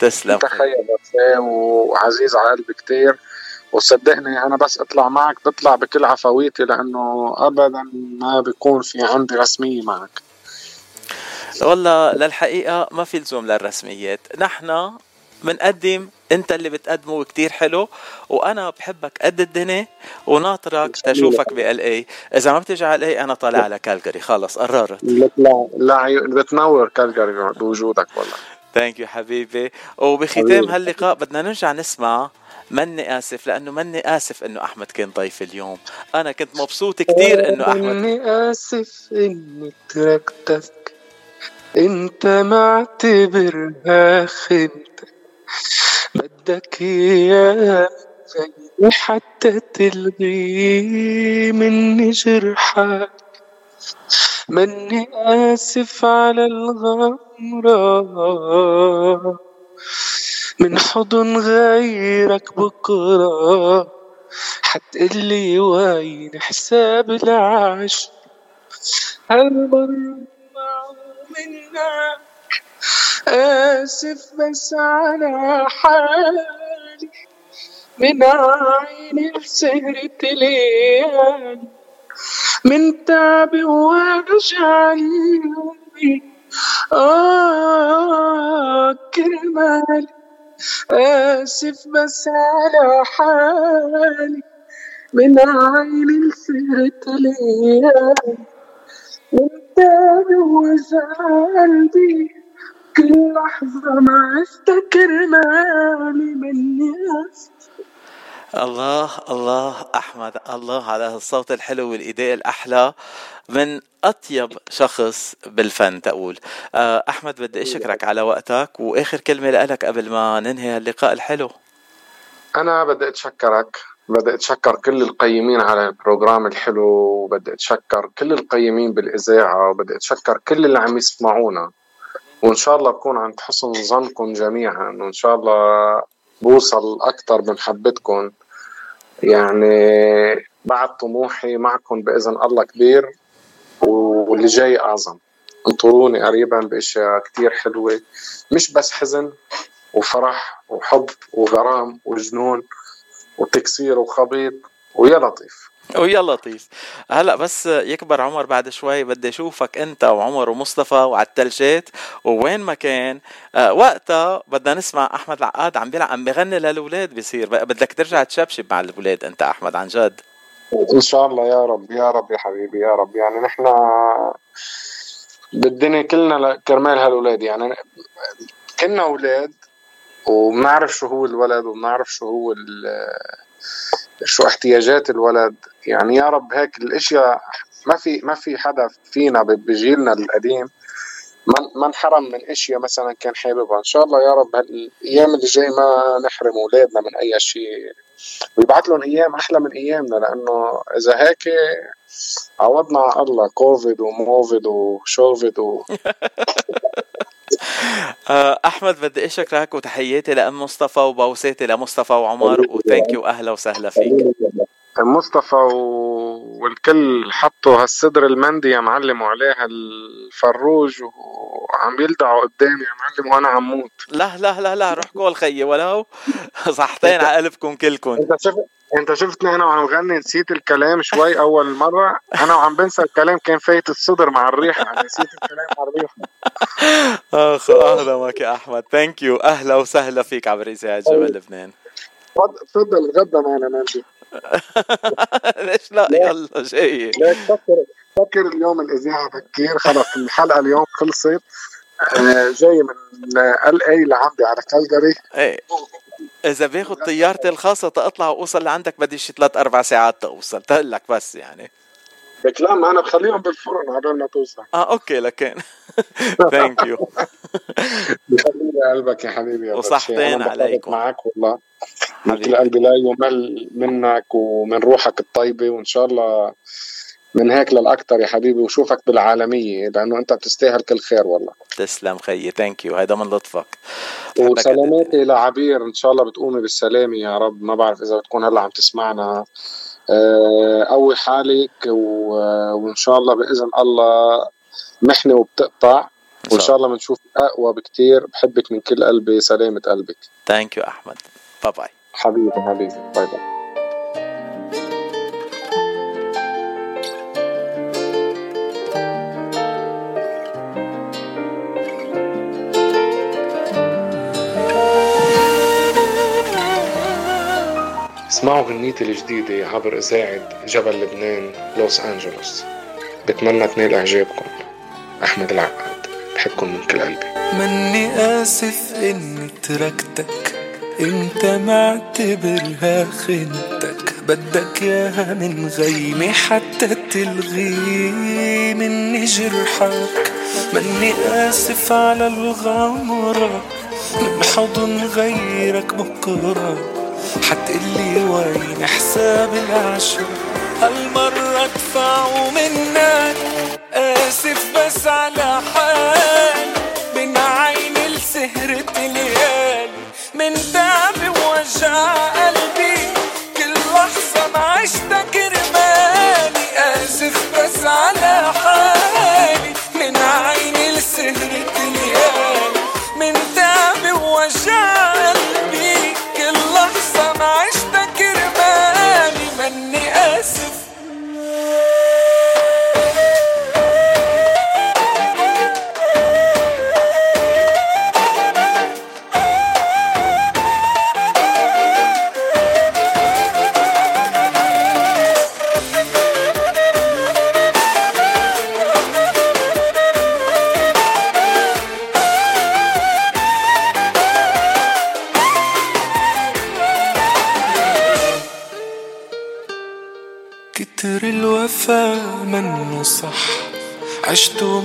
تسلم أنت خي وعزيز على قلبي كثير وصدقني أنا بس أطلع معك بطلع بكل عفويتي لأنه ابدا ما بيكون في عندي رسمية معك. والله للحقيقة ما في لزوم للرسميات. نحن بنقدم أنت اللي بتقدمه كتير حلو وأنا بحبك قد الدنيا وناطرك تشوفك بال اي إذا ما بتجي على اي أنا طالع على كالجاري خلص قررت. لا لا بتنور كالجاري بوجودك والله. thank you حبيبي. وبختام هاللقاء بدنا نرجع نسمع مني آسف لأنه مني آسف إنه أحمد كان ضيف اليوم. أنا كنت مبسوط كثير إنه أحمد مني آسف إني تركتك. إنت معتبرها خنتك بدك اياه زي حتى تلغي مني جرحك. مني آسف على الغمرة. من حضن غيرك بكرة. حتقلي وين حساب العشق هالمرة منك آسف بس على حالي. من عيني سهرة ليالي. من تعبي وجعي آه كرمالي آسف بس على حالي. من سهرة ليالي من تعبي وجعي كل لحظة ما أفتكر مالي مني الله الله أحمد الله على هالصوت الحلو والاداء الأحلى من أطيب شخص بالفن تقول. آه، أحمد بدي أشكرك على وقتك وآخر كلمة لك قبل ما ننهي اللقاء الحلو. أنا بدي أتشكرك بدي أتشكر كل القيمين على البروجرام الحلو وبدي أتشكر كل القيمين بالإذاعة وبدي أتشكر كل اللي عم يسمعونا. وإن شاء الله بكون عند حسن ظنكم جميعا وإن شاء الله بوصل أكثر بمحبتكم يعني بعد طموحي معكم بإذن الله كبير واللي جاي أعظم. انطروني قريبا بأشياء كتير حلوة. مش بس حزن وفرح وحب وغرام وجنون وتكسير وخبيط ويا لطيف. ويا لطيف. هلأ بس يكبر عمر بعد شوي بدي أشوفك أنت وعمر ومصطفى وعلى التلجات وين ما كان. آه وقتها بدنا نسمع أحمد العقاد عم بيلعب عم بغني للأولاد بصير بدك ترجع تشبشب مع الأولاد أنت أحمد عن جد. إن شاء الله يا رب يا رب يا حبيبي يا رب. يعني نحن بالدنيا كلنا كرمال هالولاد يعني كنا أولاد وبنعرف شو هو الولد وبنعرف شو هو شو احتياجات الولد؟ يعني يا رب هيك الإشياء ما في ما في حدا فينا بجيلنا القديم ما انحرم من إشياء مثلا كان حاببها. إن شاء الله يا رب هالأيام اللي جاي ما نحرم أولادنا من أي شيء. ويبعث لهم أيام أحلى من أيامنا لأنه إذا هيك عوضنا على الله كوفيد وموفيد وشوفيد و أحمد بدي أشكرك وتحياتي لأم مصطفى وبوساتي لمصطفى وعمر و thank you أهلا وسهلا فيك. مصطفى والكل حطوا هالصدر المندي يا معلم وعليه الفروج وعم يلدعوا قدامي يا معلم وأنا عم موت. لا لا لا لا روح قول خيي ولو صحتين على قلبكم كلكم. إنت شفت إنت شفتني أنا وعم غني نسيت الكلام شوي أول مرة. أنا وعم بنسى الكلام كان فايت الصدر مع الريحه يعني نسيت الكلام مع الريحه أخ أهلا يا أحمد. thank you أهلا وسهلا فيك عبر اذاعه جبل لبنان. تفضل غدا معنا مانجي ليش لا؟ يلا جاي. فكر فكر اليوم الإذاعة بكير خلص الحلقة اليوم خلصت. آه، جاي من LA لعندي على كالجاري إيه. إذا باخذ طيارتي الخاصة تطلع وأوصل لعندك بدي شي ثلاث أربع ساعات توصل. لك بس يعني. لك لا ما أنا بخليهم بالفرن عبال ما توصل. آه okay لكن thank you بخلي قلبك يا حبيبي يا وصحتين عليكم. معك والله. من كل قلبي لا يمل منك ومن روحك الطيبة وإن شاء الله من هيك للأكثر يا حبيبي وشوفك بالعالمية لأنه أنت بتستاهل كل خير والله. تسلم خيي. thank you هيدا من لطفك. وسلاماتي لعبير. إن شاء الله بتقومي بالسلامة يا رب. ما بعرف إذا بتكون هلأ عم تسمعنا. آه، قوي حالك وإن شاء الله بإذن الله محنه وبتقطع وإن شاء الله بنشوف أقوى بكثير بحبك من كل قلبي سلامة قلبك. thank you احمد bye bye حبيبي حبيبي. bye bye اسمعوا غنيتي الجديدة عبر إذاعة جبل لبنان لوس أنجلوس. بتمنى تنال إعجابكم. أحمد العقاد بحبكم من كل قلبي. مني آسف إني تركتك إنت معتبرها خنتك. بدك ياها من غيمي حتى تلغي مني جرحك. مني آسف على الغمرة من حضن غيرك بكرة. حتقلي وين حساب العشرة؟ هالمرة ادفعه منك آسف بس على حالي من عيني لسهرة ليالي من تعب ووجع قلبي. كل لحظة ما عشتك رمالي آسف بس على حالي. من عيني لسهرة ليالي من تعب ووجع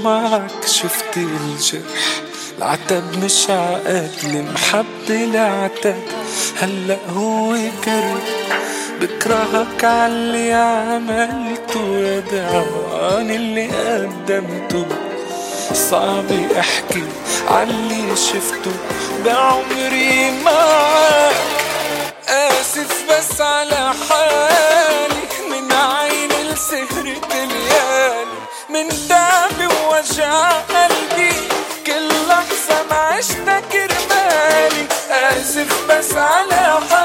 معك شفت الجرح العتب مش عقد المحبة العتب. هلأ هو كره بكرهك عاللي عملته يا دعوان اللي قدمته. صعب احكي عاللي شفته بعمري معك آسف بس على حالي من عيني لسهرة ليالي من تعبي ووجع قلبي. كل لحظة ما عشتك رمالي. آسف بس على حالي.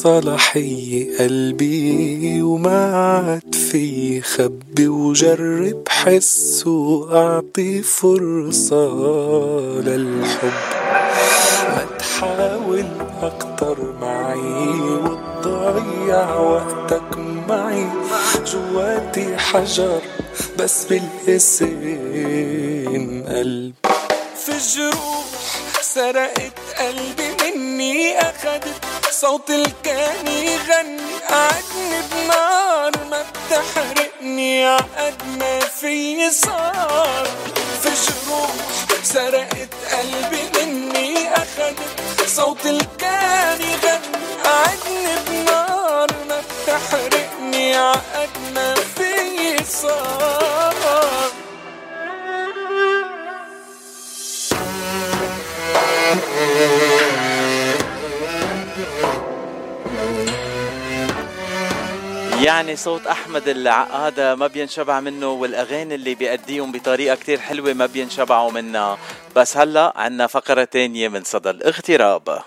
الصلاحية قلبي وما عاد في خبي وجرب حس وأعطي فرصة للحب. ما تحاول أكتر معي وتضيع وقتك معي. جواتي حجر بس بالاسم قلب في جروح سرقت قلبي مني أخدت صوت الكان يغني. قعدني بنار ما بتحرقني عقد ما في صار في جروح سرقت قلبي مني أخدت صوت الكان يغني. قعدني بنار ما بتحرقني عقد ما في صار. يعني صوت أحمد العقادة ما بينشبع منه والأغاني اللي بيأديهم بطريقة كتير حلوة ما بينشبعوا منها. بس هلا عنا فقره تانية من صدى الاغتراب.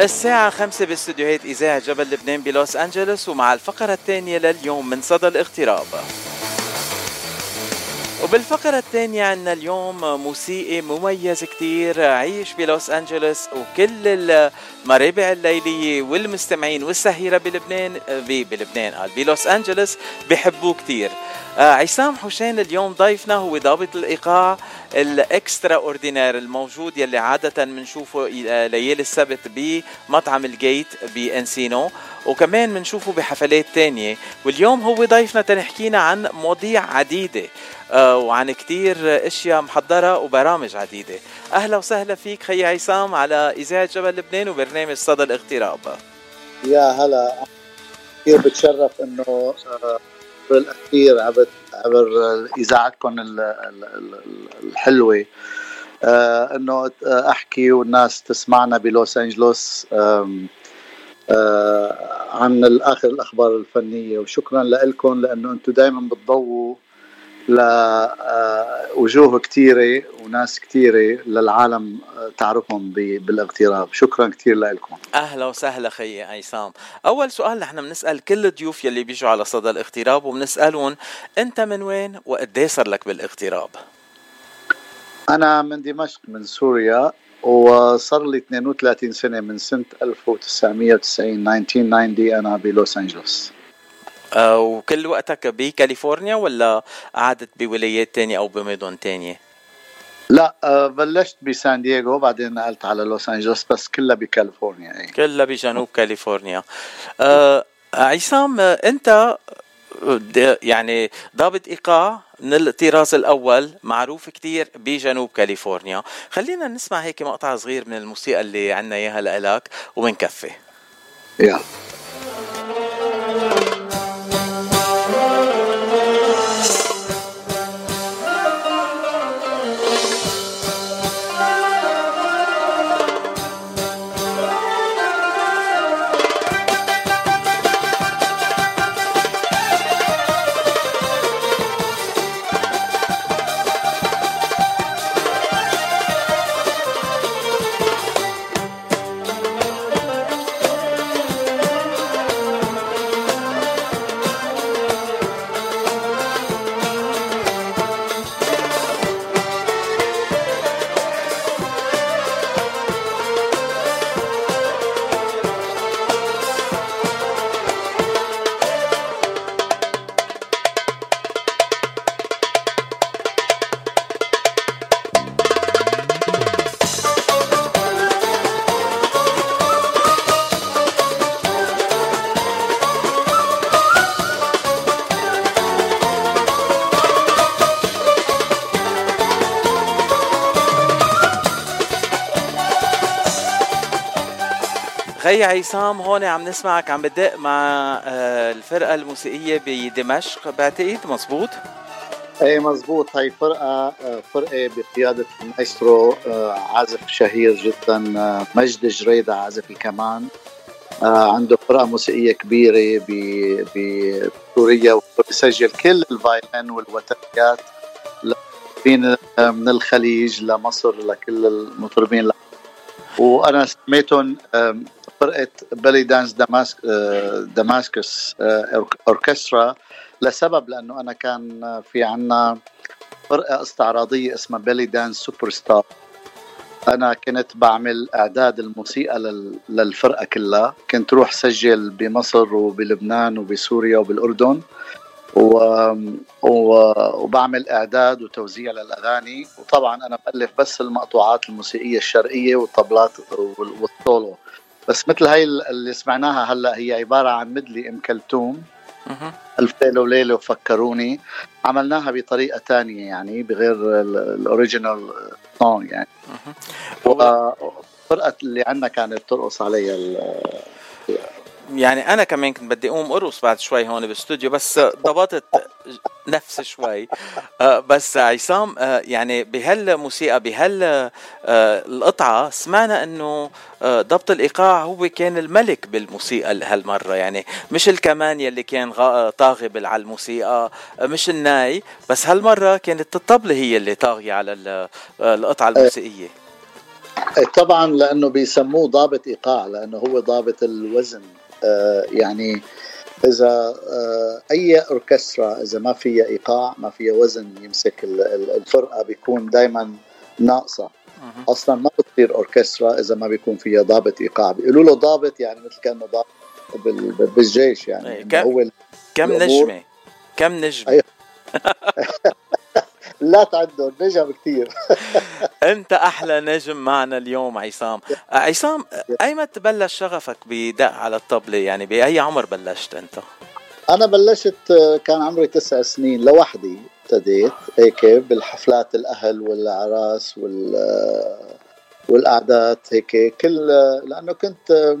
الساعة خمسة باستديوهات إذاعة جبل لبنان بلوس أنجلوس ومع الفقرة الثانية لليوم من صدى الاغتراب. وبالفقرة الثانية عنا اليوم موسيقي مميز كتير. عيش بلوس أنجلوس وكل المرابع الليلية والمستمعين والسهيرة بلبنان بلبنان. قال بلوس أنجلوس بحبوه كتير. آه، عصام حسين اليوم ضيفنا هو ضابط الإيقاع ال extraordinaire الموجود يلي عادة بنشوفه آه، ليالي السبت بمطعم الجيت بأنسينو. وكمان بنشوفه بحفلات تانية. واليوم هو ضيفنا تنحكينا عن مواضيع عديدة آه، وعن كتير أشياء محضرة وبرامج عديدة. أهلا وسهلا فيك خي عصام على إذاعة جبل لبنان وبرنامج صدى الاغتراب. يا هلا. كثير بتشرف إنه آه، بالأخير عبر عبر إذاعتكم ال- ال- ال- الحلوة. آه، إنه أحكي والناس تسمعنا بلوس أنجلوس. عن الآخر الأخبار الفنية. وشكرا لكم لأنه أنتم دائما بتضووا لوجوه كثيره وناس كثيره للعالم آه، تعرفهم بالاغتراب. شكرا كثير لكم أهلا وسهلا خيي عصام. أول سؤال نحن بنسأل كل الضيوف يلي بيجوا على صدى الاغتراب وبنسألهم أنت من وين وقد صار لك بالاغتراب؟ أنا من دمشق من سوريا. وصار لي 32 سنة من سنة 1990 1990 أنا بلوس أنجلوس. آه، وكل وقتك بكاليفورنيا ولا قعدت بولايات تانية أو بمدن تانية؟ لا آه، بلشت بسان دييغو بعدين نقلت على لوس أنجلوس بس كلها بكاليفورنيا إيه. كلها بجنوب كاليفورنيا. آه عصام آه، أنت يعني ضابط إيقاع من الطراز الأول معروف كتير بجنوب كاليفورنيا. خلينا نسمع هيك مقطع صغير من الموسيقى اللي عنا إياها لإلك وبنكفي يلا. عصام هون عم نسمعك عم بدق مع آه، الفرقة الموسيقية بدمشق. بعتقد مزبوط إيه مزبوط هاي فرقة آه، فرقة بقيادة المايسترو آه، عازف شهير جدا مجد جريدة عازف الكمان. عنده فرقة موسيقية كبيرة بسوريا وبيسجل كل ال violin والوتريات من الخليج لمصر لكل المطربين. وأنا سميتهم فرقة belly dance Damas- Damascus Orchestra لسبب لأنه أنا كان في عنا فرقة استعراضية اسمها Belly Dance Superstar أنا كنت بعمل أعداد الموسيقى لل- للفرقة كلها. كنت روح سجل بمصر وبلبنان وبسوريا وبالأردن و... و... وبعمل أعداد وتوزيع للأغاني. وطبعا أنا بالف بس المقطوعات الموسيقية الشرقية والطبلات وال- والسولو. بس مثل هاي اللي سمعناها هلا هي عبارة عن مدلي أم كلثوم. ألف ليلة وليلة وفكروني. عملناها بطريقة تانية يعني بغير ال- الأوريجينال سونج يعني. وفرقة اللي عندنا كانت ترقص عليها ال- يعني أنا كمان كنت بدي أقوم أرقص بعد شوي هون بالاستوديو بس ضبطت نفسي شوي. آه، بس عصام آه، يعني بهالموسيقى بهال آه، القطعة سمعنا إنه آه، ضبط الإيقاع هو كان الملك بالموسيقى هالمره يعني مش الكمان يلي كان طاغي على الموسيقى آه، مش الناي. بس هالمرة كانت الطبلة هي اللي طاغية على ال- آه، القطعة الموسيقية. طبعا لأنه بيسموه ضابط إيقاع لأنه هو ضابط الوزن. آه، يعني إذا آه، أي أوركسترا إذا ما فيها إيقاع ما فيها وزن يمسك ال- ال- الفرقة بيكون دايما ناقصة. أصلا ما بتصير أوركسترا إذا ما بيكون فيها ضابط إيقاع. بيقولوا له ضابط يعني مثل كأنه ضابط بال- بال- بالجيش يعني. إنه كم- هو كم نجمة؟ كم نجمة؟ أيوة. لا تعدهم نجم كثير أنت أحلى نجم معنا اليوم عصام. آه، عصام ايمتى بلش شغفك بدق على الطبلة؟ يعني بأي عمر بلشت أنت؟ أنا بلشت كان عمري تسع سنين لوحدي ابتديت هيك بالحفلات الأهل والاعراس وال والاعداد هيك. كل لأنه كنت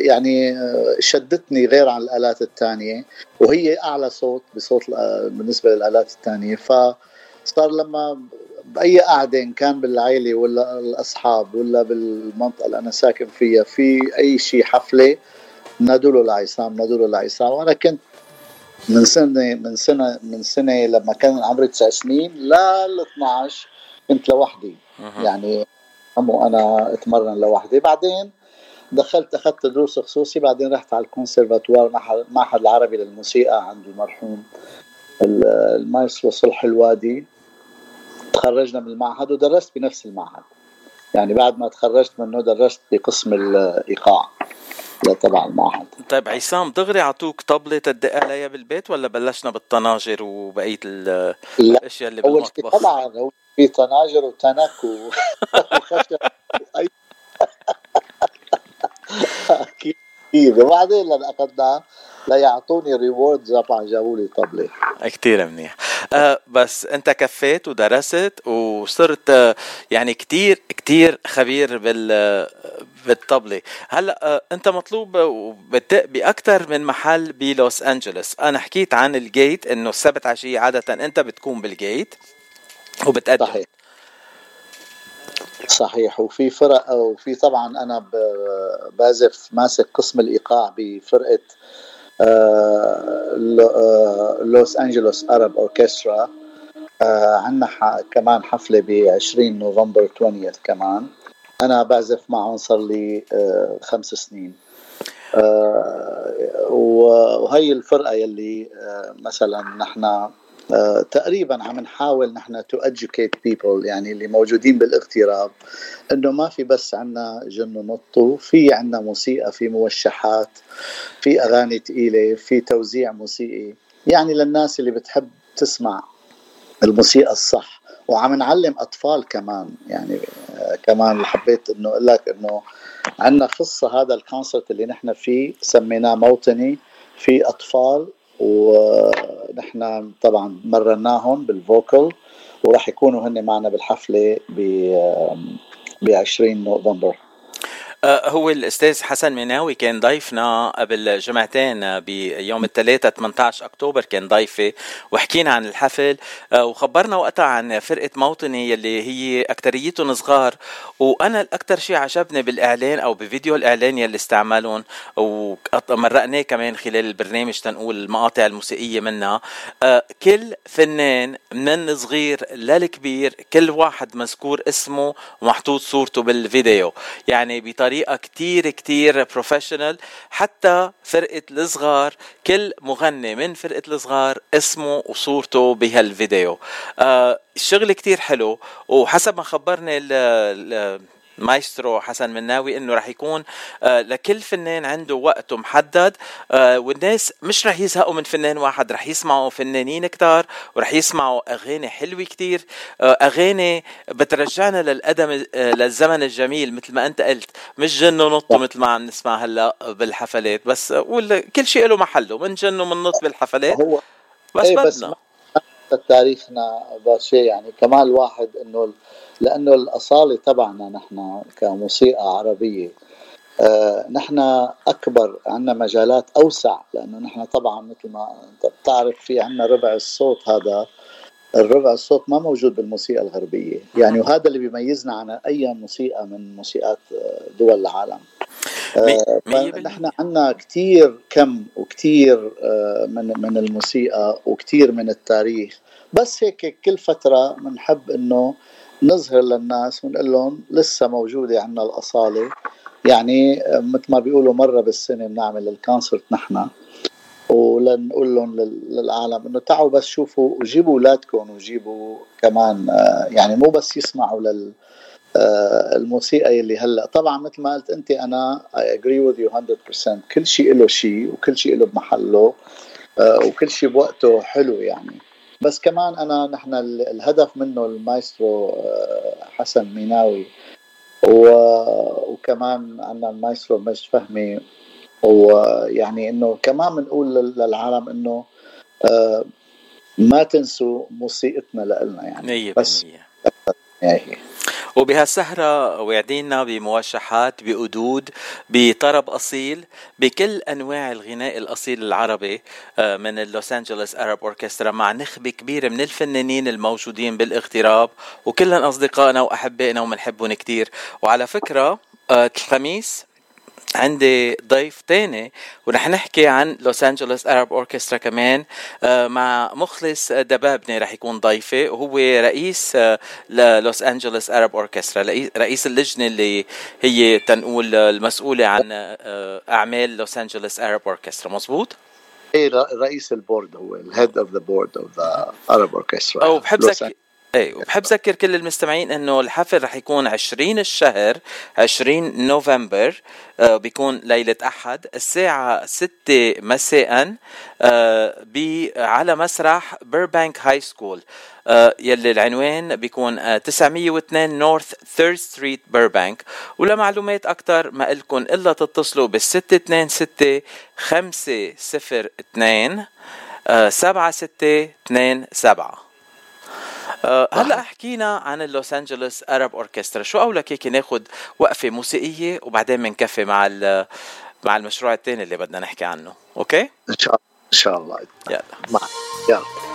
يعني شدتني غير عن الآلات الثانية وهي أعلى صوت بصوت بالنسبة للآلات الثانية فصار لما بأي قعدة إن كان بالعائله ولا الأصحاب ولا بالمنطقة اللي أنا ساكن فيها في أي شيء حفلة نادوا له لعصام نادوا له لعصام وأنا كنت من سنة من سنة من سنة لما كان عمري تسع سنين لل 12 كنت لوحدي. يعني وأنا اتمرن لوحدي. بعدين دخلت أخذت دروس خصوصي بعدين رحت على الكونسرفاتوار المعهد العربي للموسيقى عند المرحوم المايسترو صلح الوادي. تخرجنا من المعهد ودرست بنفس المعهد. يعني بعد ما تخرجت منه درست بقسم الإيقاع تبع المعهد. طيب عصام دغري عطوك طبلة تدق عليها بالبيت ولا بلشنا بالطناجر وبقية الأشياء اللي بالمطبخ؟ طبعا في طناجر وتنك وخشب واي أكيد. وبعدين لما اخذناه ليعطوني rewards طبعا جابوا لي. طبله كثير منيح. آه بس انت كفيت ودرست وصرت آه يعني كثير كثير خبير بال بالطبله هلا آه انت مطلوب باكثر من محل بلوس أنجلوس. أنا حكيت عن الجيت إنه السبت عشية عادة أنت بتكون بالجيت وبتقدم. صحيح. صحيح. وفي فرق وفي طبعا أنا بعزف ماسك قسم الإيقاع بفرقة Los Angeles Arab Orchestra. عندنا كمان حفلة ب 20 نوفمبر 20 كمان. أنا بعزف معهم صار لي آه، خمس سنين. آه، وهي الفرقة يلي آه، مثلا نحن آه، تقريبا عم نحاول نحن تو educate people يعني اللي موجودين بالاغتراب إنه ما في بس عنا جن ونطو في عنا موسيقى في موشحات في أغاني ثقيله في توزيع موسيقي. يعني للناس اللي بتحب تسمع الموسيقى الصح وعم نعلم أطفال كمان. يعني آه، كمان حبيت إنه أقول لك إنه عندنا قصة هذا الكونسرت اللي نحن فيه سميناه موطني في أطفال ونحن طبعا مرناهم بالفوكل وراح يكونوا هن معنا بالحفلة ب 20 نوفمبر. هو الأستاذ حسن مناوي كان ضيفنا قبل جمعتين بيوم الثلاثاء 18 أكتوبر كان ضيفي وحكينا عن الحفل آه، وخبرنا وقتها عن فرقة موطني يلي هي اكثريتهم صغار وأنا الاكثر شيء عجبني بالإعلان أو بفيديو الإعلان يلي استعملون ومرقناه كمان خلال البرنامج تنقول المقاطع الموسيقية منها آه، كل فنان من صغير للكبير كل واحد مذكور اسمه ومحطوط صورته بالفيديو يعني بطريقة بطريقه كتير كتير بروفيشنال حتى فرقة الصغار كل مغني من فرقة الصغار اسمه وصورته بهالفيديو. آه الشغل كتير حلو وحسب ما خبرني مايسترو حسن مناوي إنه رح يكون آه لكل فنان عنده وقته محدد آه والناس مش رح يزهقوا من فنان واحد رح يسمعوا فنانين كتار ورح يسمعوا أغاني حلوة كتير آه أغاني بترجعنا للقدم للزمن الجميل مثل ما أنت قلت مش جن ونط مثل ما عم نسمع هلا بالحفلات بس كل شيء له محله من جن ومن نط بالحفلات هو بس إيه بدنا. تاريخنا بس شيء يعني كمان الواحد إنه لأنه الأصالة تبعنا نحن كموسيقى عربية. آه نحن أكبر عندنا مجالات أوسع لأنه نحن طبعا مثل ما أنت بتعرف في عندنا ربع الصوت هذا الربع الصوت ما موجود بالموسيقى الغربية. يعني وهذا اللي بيميزنا عن أي موسيقى من موسيقات آه، دول العالم. آه نحن عندنا كثير كم وكثير من من الموسيقى وكثير من التاريخ. بس هيك كل فترة بنحب إنه نظهر للناس ونقول لهم لسه موجودة عندنا الأصالة. يعني مثل ما بيقولوا مرة بالسنة بنعمل الكونسرت نحن. ولنقول لهم للعالم إنه تعوا بس شوفوا وجيبوا أولادكم وجيبوا كمان آه، يعني مو بس يسمعوا لل آه، الموسيقى اللي هلأ. طبعا مثل ما قلت أنت أنا I agree with you 100% كل شيء له شيء وكل شيء له بمحله آه، وكل شيء بوقته حلو يعني. بس كمان أنا نحن ال- الهدف منه المايسترو آه، حسن ميناوي. و- وكمان عندنا المايسترو مجد فهمي. ويعني إنه كمان بنقول لل- للعالم إنه آه، ما تنسوا موسيقتنا لنا يعني. مية بس بالمية. يعني وبهالسهرة وعدينا بموشحات بقدود بطرب أصيل بكل أنواع الغناء الأصيل العربي آه، من ال Los Angeles Arab Orchestra مع نخبة كبيرة من الفنانين الموجودين بالاغتراب وكلهم أصدقائنا وأحبائنا ومنحبهم كتير. وعلى فكرة آه، الخميس عندي ضيف تاني ورح نحكي عن Los Angeles Arab Orchestra كمان آه، مع مخلص دبابني رح يكون ضيفي وهو رئيس آه، لوس انجلوس Arab Orchestra رئيس- اللجنة اللي هي تنقول المسؤولة عن آه، أعمال لوس انجلوس Arab Orchestra مزبوط ر- رئيس ال board هو ال head of the board of the Arab Orchestra أو بحب اي وبحب ذكر كل المستمعين إنه الحفل رح يكون 20 الشهر 20 نوفمبر آه بيكون ليلة أحد الساعة 6 مساء آه على مسرح بيربانك High School آه يلي العنوان بيكون آه 902 North Third Street بيربانك ولمعلومات أكثر ما لكم إلا تتصلوا بال 626 502 آه 7627 آه، هلا حكينا عن اللوس أنجلوس Arab Orchestra. شو اولك هيك ناخذ وقفة موسيقية وبعدين بنكفي مع مع المشروع الثاني اللي بدنا نحكي عنه. أوكي؟ إن شاء الله إن شاء الله. يلا. مع يلا.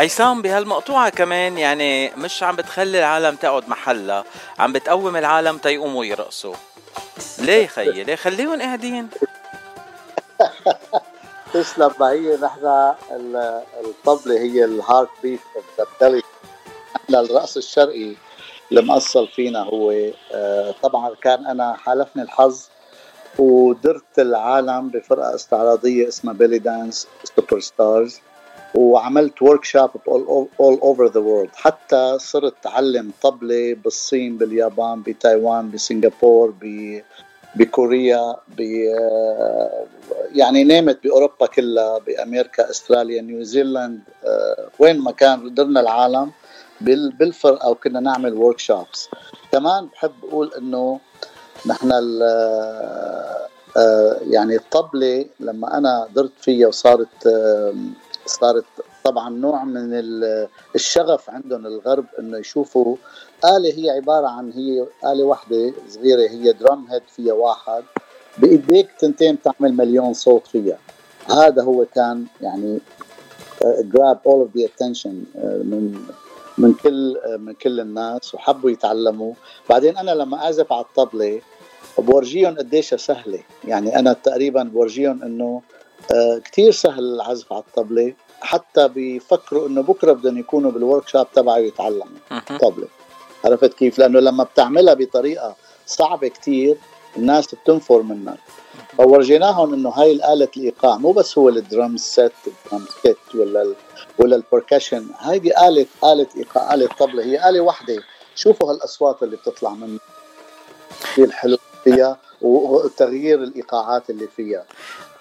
عصام بهالمقطوعة كمان يعني مش عم بتخلي العالم تقعد محلها عم بتقوم العالم تيقوموا يرقصوا. ليه خيي؟ ليه خليهم قاعدين؟ تسلم ما هي نحن ال- الطبلة هي ال heart beat بتبتلي نحن الرقص الشرقي المأصل فينا هو آه، طبعا كان أنا حالفني الحظ ودرت العالم بفرقة استعراضية اسمها Belly Dance Superstars وعملت workshop all over the world حتى صرت أعلم طبلة بالصين باليابان بتايوان بسنغافور ب بكوريا ب يعني نامت بأوروبا كلها بأمريكا أستراليا نيوزيلاند آه، وين ما كان درنا العالم بال- بالفرقة وكنا نعمل workshops كمان بحب أقول إنه نحن ال- آه، يعني الطبلة لما أنا درت فيها وصارت آه، صارت طبعا نوع من ال- الشغف عندهم الغرب إنه يشوفوا آلة هي عبارة عن هي آلة واحدة صغيرة هي drum head فيها واحد. بإيديك تنتين تعمل مليون صوت فيها. هذا هو كان يعني grab all of the attention من من كل آه، من كل الناس وحبوا يتعلموا. بعدين أنا لما أعزف على الطبلة بورجيهم قديش سهلة. يعني أنا تقريبا بورجيهم إنه كتير سهل العزف على الطبلة. حتى بيفكروا إنه بكرة بدهم يكونوا بال workshop تبعي يتعلموا طبلة. عرفت كيف؟ لأنه لما بتعملها بطريقة صعبة كتير الناس بتنفر منك فورجيناهم إنه هاي الآلة الإيقاع مو بس هو ال drum set ال drum kit ولا ال ولا ال percussion هيدي آلة آلة إيقاع آلة طبلة. هي آلة واحدة شوفوا هالأصوات اللي بتطلع منها. كثير الحلو فيها وتغيير الإيقاعات اللي فيها.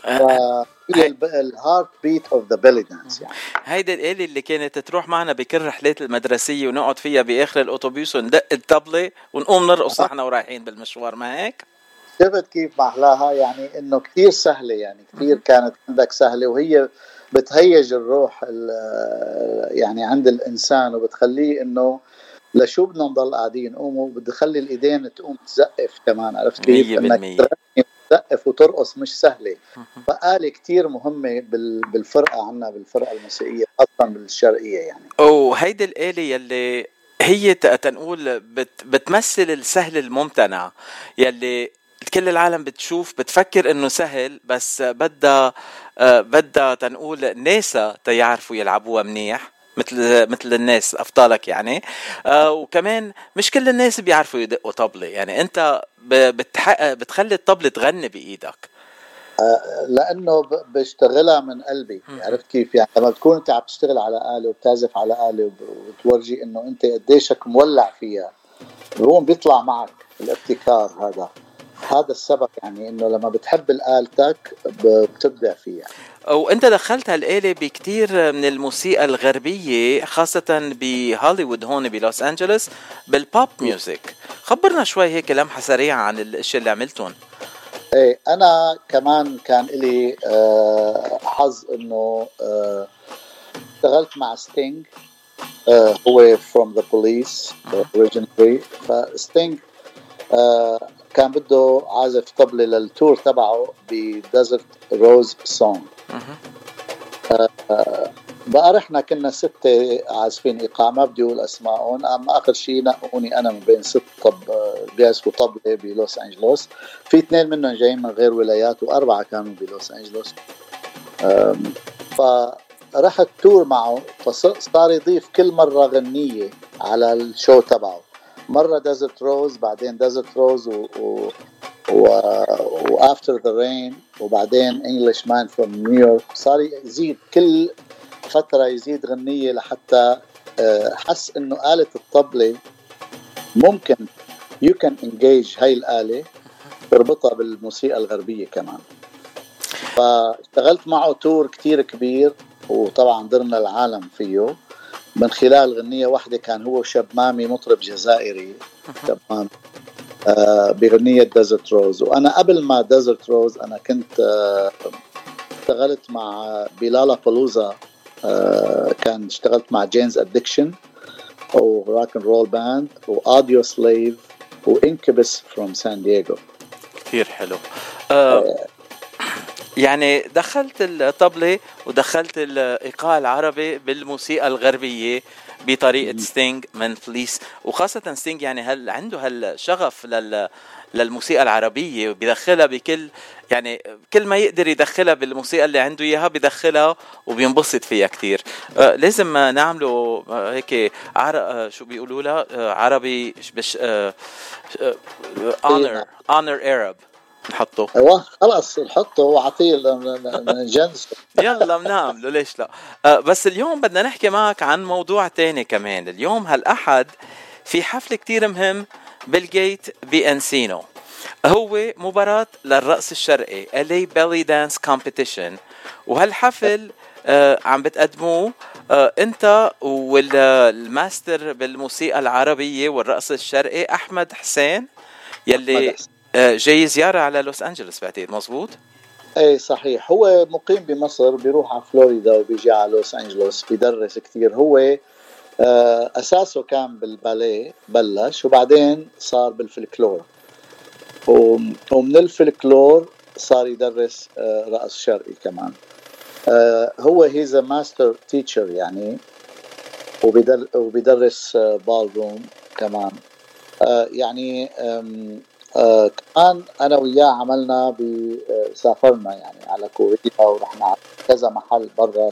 هي ال heart beat of the belly dance يعني. هيدي الآلة اللي كانت تروح معنا بكل رحلات المدرسية ونقعد فيها بآخر الأوتوبيس وندق الطبلة ونقوم نرقص نحن ورايحين بالمشوار ما هيك؟ شفت كيف محلاها يعني إنه كثير سهلة يعني كثير كانت عندك سهلة وهي بتهيج الروح يعني عند الإنسان وبتخليه إنه لشو بدنا نضل قاعدين؟ قوموا بدي خلي الإيدين تقوم تزقف كمان عرفت كيف؟ 100% تثقف وترقص مش سهلة. فقاله كتير مهمه بالفرقة عنا بالفرقة الموسيقية خاصه بالشرقية يعني. وهيدي الآلة يلي هي تنقول بت بتمثل السهل الممتنع يلي كل العالم بتشوف بتفكر إنه سهل بس بدها آه، بدها تنقول ناسا تيعرفوا يلعبوها منيح. مثل مثل الناس أفضلك يعني. آه وكمان مش كل الناس بيعرفوا يدقوا طبلة. يعني أنت بتحقق بتخلي الطبلة تغني بإيدك. آه لأنه بشتغلها من قلبي. عرفت كيف؟ يعني لما بتكون أنت عم تشتغل على آلة وبتعزف على آلة وتورجي إنه أنت قديشك مولع فيها هون بيطلع معك الابتكار هذا. هذا السبب يعني إنه لما بتحب الآلتك بتبدع فيها. وانت دخلت هالآلة بكتير من الموسيقى الغربية خاصة بهوليوود هون بلوس أنجلوس بال pop music خبرنا شوي هيك لمحة سريعة عن الاشياء اللي عملتهم. إيه أنا كمان كان لي آه، حظ إنه آه، اشتغلت مع Sting آه، هو from The Police originally. ف Sting كان بده عازف طبلة لل tour تبعه ب Desert Rose song بقى رحنا كنا ستة عازفين إيقاع ما بدي أقول أسمائهم أما آخر شيء نقوني أنا من بين ست طب بيعزفوا طبلة بلوس أنجلوس. في اثنين منهم جايين من غير ولايات وأربعة كانوا بلوس أنجلوس. فرحت tour معه فصار يضيف كل مرة غنية على ال show تبعه. مرة Desert Rose بعدين Desert Rose و, و... و... و After the Rain وبعدين Englishman from New York صار يزيد كل فترة يزيد غنية لحتى آه، حس إنه آلة الطبلة ممكن you can engage هاي الآلة تربطها بالموسيقى الغربية كمان. فاشتغلت معه tour كتير كبير وطبعا درنا العالم فيه. من خلال غنية واحدة كان هو شب مامي مطرب جزائري آه بغنية Desert Rose وأنا قبل ما Desert Rose أنا كنت آه اشتغلت مع ب Lollapalooza آه كان اشتغلت مع Jane's Addiction و rock and roll band و Audioslave و Incubus from سان دييغو كثير حلو. آه يعني دخلت الطبلة ودخلت الإيقاع العربي بالموسيقى الغربية. بطريقة ستينج من فليس وخاصة ستينج يعني هل عنده هالشغف لل للموسيقى العربية وبيدخلها بكل يعني كل ما يقدر يدخلها بالموسيقى اللي عنده إياها بدخلها وبينبسط فيها كثير آه لازم نعمله آه هيك عر... آه شو بيقولوا لها آه عربي بش آه honor. honor Arab. نحطه. أيوه خلص نحطه وأعطيه جنس يلا بنعمله ليش لا؟ أه بس اليوم بدنا نحكي معك عن موضوع تاني كمان. اليوم هالأحد في حفل كتير مهم بال Gate ب Encino هو مباراة للرقص الشرقي LA Belly Dance Competition. وهالحفل آه عم بتقدموه آه انت والماستر بالموسيقى العربية والرقص الشرقي أحمد حسين يلي آه، جاي زيارة على لوس أنجلوس بعتقد مزبوط؟ إيه صحيح. هو مقيم بمصر بيروح على فلوريدا وبيجي على لوس أنجلوس بيدرس كثير هو آه، أساسه كان بالباليه بلش وبعدين صار بالفلكلور. ومن الفلكلور صار يدرس آه، رقص شرقي كمان. هو he's master teacher يعني وبيدرس ballroom كمان. يعني آه كمان أنا وياه عملنا سافرنا يعني على كوريا ورحنا على كذا محل برا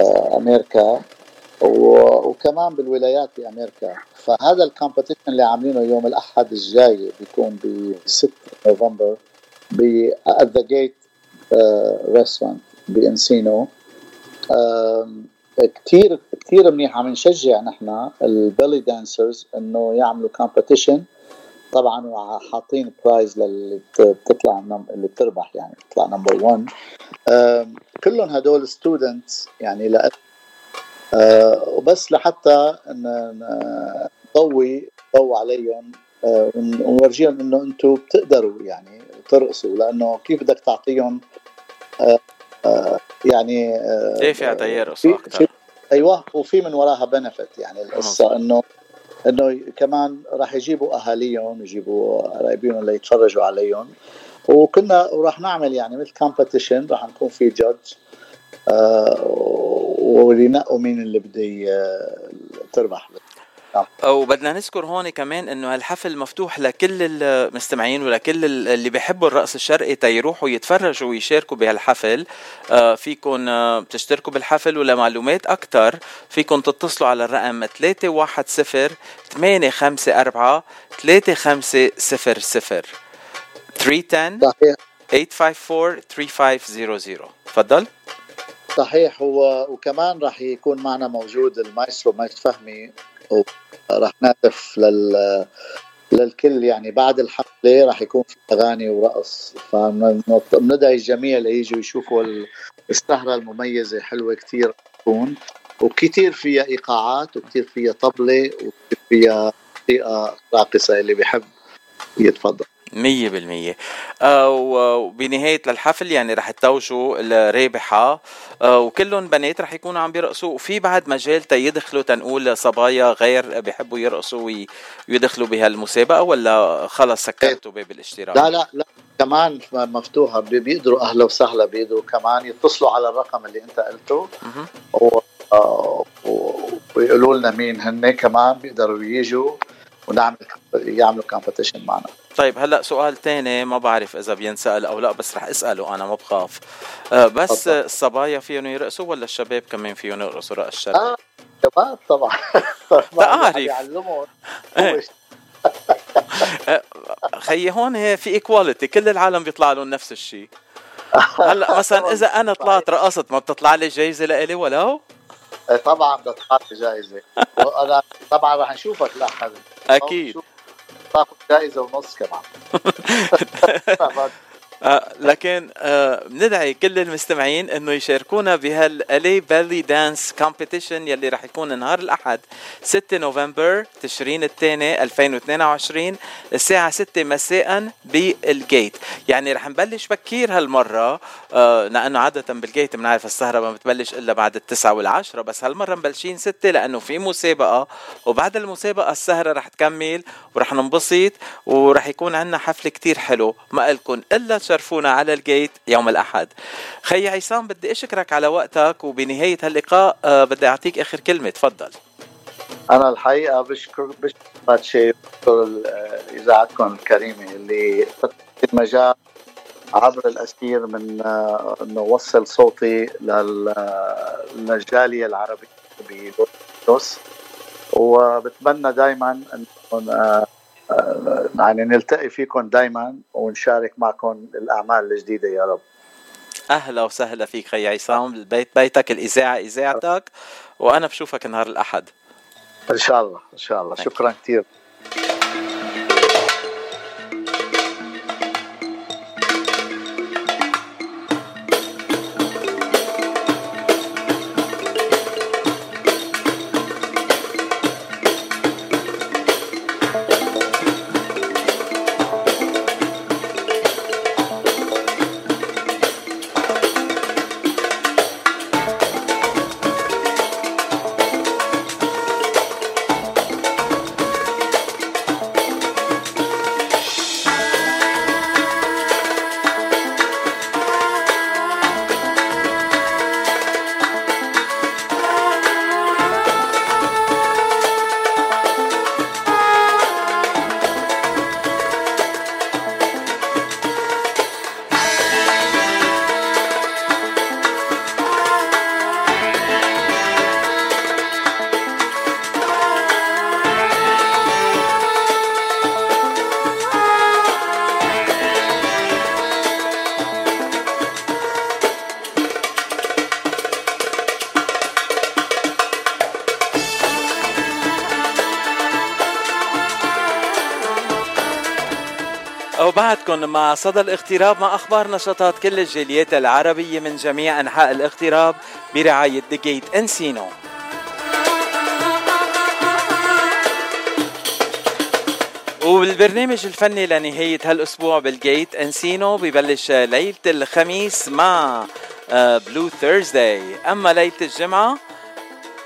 آه أمريكا. وكمان بالولايات بامريكا فهذا ال competition اللي عاملينه يوم الأحد الجاي بيكون ب 6 نوفمبر ب The Gate restaurant ب Encino آم، كتير كتير منيح. عم نشجع نحن ال belly dancers إنه يعملوا competition طبعا وحاطين prize للي بت- بتطلع num- اللي بتربح يعني بتطلع number 1 كلهم هدول students يعني لأ آه، وبس لحتى نضوي نضوي عليهم آه، ون- ونورجيهم إنه أنتم بتقدروا يعني ترقصوا لأنه كيف بدك تعطيهم آه، يعني دافع تيرقصوا أكثر أيوه وفي من وراها benefit يعني القصة إنه إنه كمان راح يجيبوا أهاليهم يجيبوا قرايبيهم ليتفرجوا عليهم. وكنا وراح نعمل يعني مثل competition راح نكون في judge وينقوا مين اللي بده ي- تربح. وبدنا نذكر هون كمان إنه هالحفل مفتوح لكل المستمعين ولكل ال- اللي بيحبوا الرقص الشرقي تيروحوا يتفرجوا ويشاركوا بهالحفل. آه، فيكم آه، تشتركوا بالحفل ولمعلومات أكثر فيكم تتصلوا على الرقم 310 854 3500 310 صحيح. 854 3500 تفضل. صحيح هو وكمان راح يكون معنا موجود المايسترو مايسترو فهمي وراح نهتف لل للكل يعني بعد الحفله راح يكون في أغاني ورقص. فبندعي الجميع ليجوا يشوفوا ال- السهرة المميزة حلوة كتير تكون. وكتير فيها إيقاعات وكتير فيها طبلة وكتير فيها موسيقى راقصة اللي بيحب يتفضل مية بالمية. آه، وبنهاية الحفل يعني رح تتوجوا الرابحة آه، وكلهم بنات رح يكونوا عم بيرقصوا. وفي بعد مجال تيدخلوا تنقول صبايا غير بيحبوا يرقصوا وي- ويدخلوا بهالمسابقة ولا خلص سكرتوا باب الاشتراك؟ لا لا لا كمان مفتوحة. بي- بيقدروا أهلا وسهلا بيقدروا كمان يتصلوا على الرقم اللي أنت قلته. و... آه، و- ويقولوا لنا مين هن. كمان بيقدروا يجوا ونعمل يعملوا كومبetition معنا. طيب هلا سؤال تاني ما بعرف إذا بينسأل أو لا بس رح أسأله أنا ما بخاف. آه، بس تفضل. الصبايا فيهم يرقصوا ولا الشباب كمان فيهم يرقصوا؟ رقص شرقي؟ آه شباب طبعا. تعرف. يعلمهم إيه. آه، خيي هون في equality كل العالم بيطلع لهم نفس الشيء. هلا مثلا إذا أنا طلعت رقصت ما بتطلع لي جايزة لإلي ولو إيه، طبعا بدها تحط جائزه وأنا طبعا رح نشوفك لاحقا أكيد. تاخذ جائزه ونص كمان آه، لكن آه، بندعي كل المستمعين إنه يشاركونا بهال LA Belly Dance Competition يلي رح يكون نهار الأحد 6 نوفمبر تشرين الثاني 2022 الساعة 6 مساء بال Gate يعني رح نبلش بكير هالمرة آه، لأنه عادة بال Gate بنعرف السهرة ما بتبلش إلا بعد التسعة والعشرة بس هالمرة مبلشين 6 لأنه في مسابقة وبعد المسابقة السهرة رح تكمل ورح ننبسط ورح يكون عندنا حفل كتير حلو ما لكم إلا تشرفونا على ال Gate يوم الأحد. خي عصام بدي أشكرك على وقتك وبنهاية هاللقاء آه، بدي أعطيك آخر كلمة. تفضل. أنا الحقيقة بشكر بشكر باتشي بشكر ال- إذاعتكم الكريمة اللي فتحت المجال عبر الاسير من آه، إنه وصل صوتي لل- للجالية العربية بلوس وبتمنى دائما آه، آه، يعني نلتقي فيكم دائما ونشارك معكم الأعمال الجديدة يا رب. أهلا وسهلا فيك خي عصام. البيت بيتك الاذاعه إذاعتك وأنا بشوفك نهار الأحد. إن شاء الله إن شاء الله. شكرا كثير مع صدى الاغتراب مع أخبار نشاطات كل الجاليات العربية من جميع أنحاء الاغتراب برعاية The Gate Encino والبرنامج الفني لنهاية هالأسبوع بال Gate Encino ببلش ليلة الخميس مع Blue Thursday أما ليلة الجمعة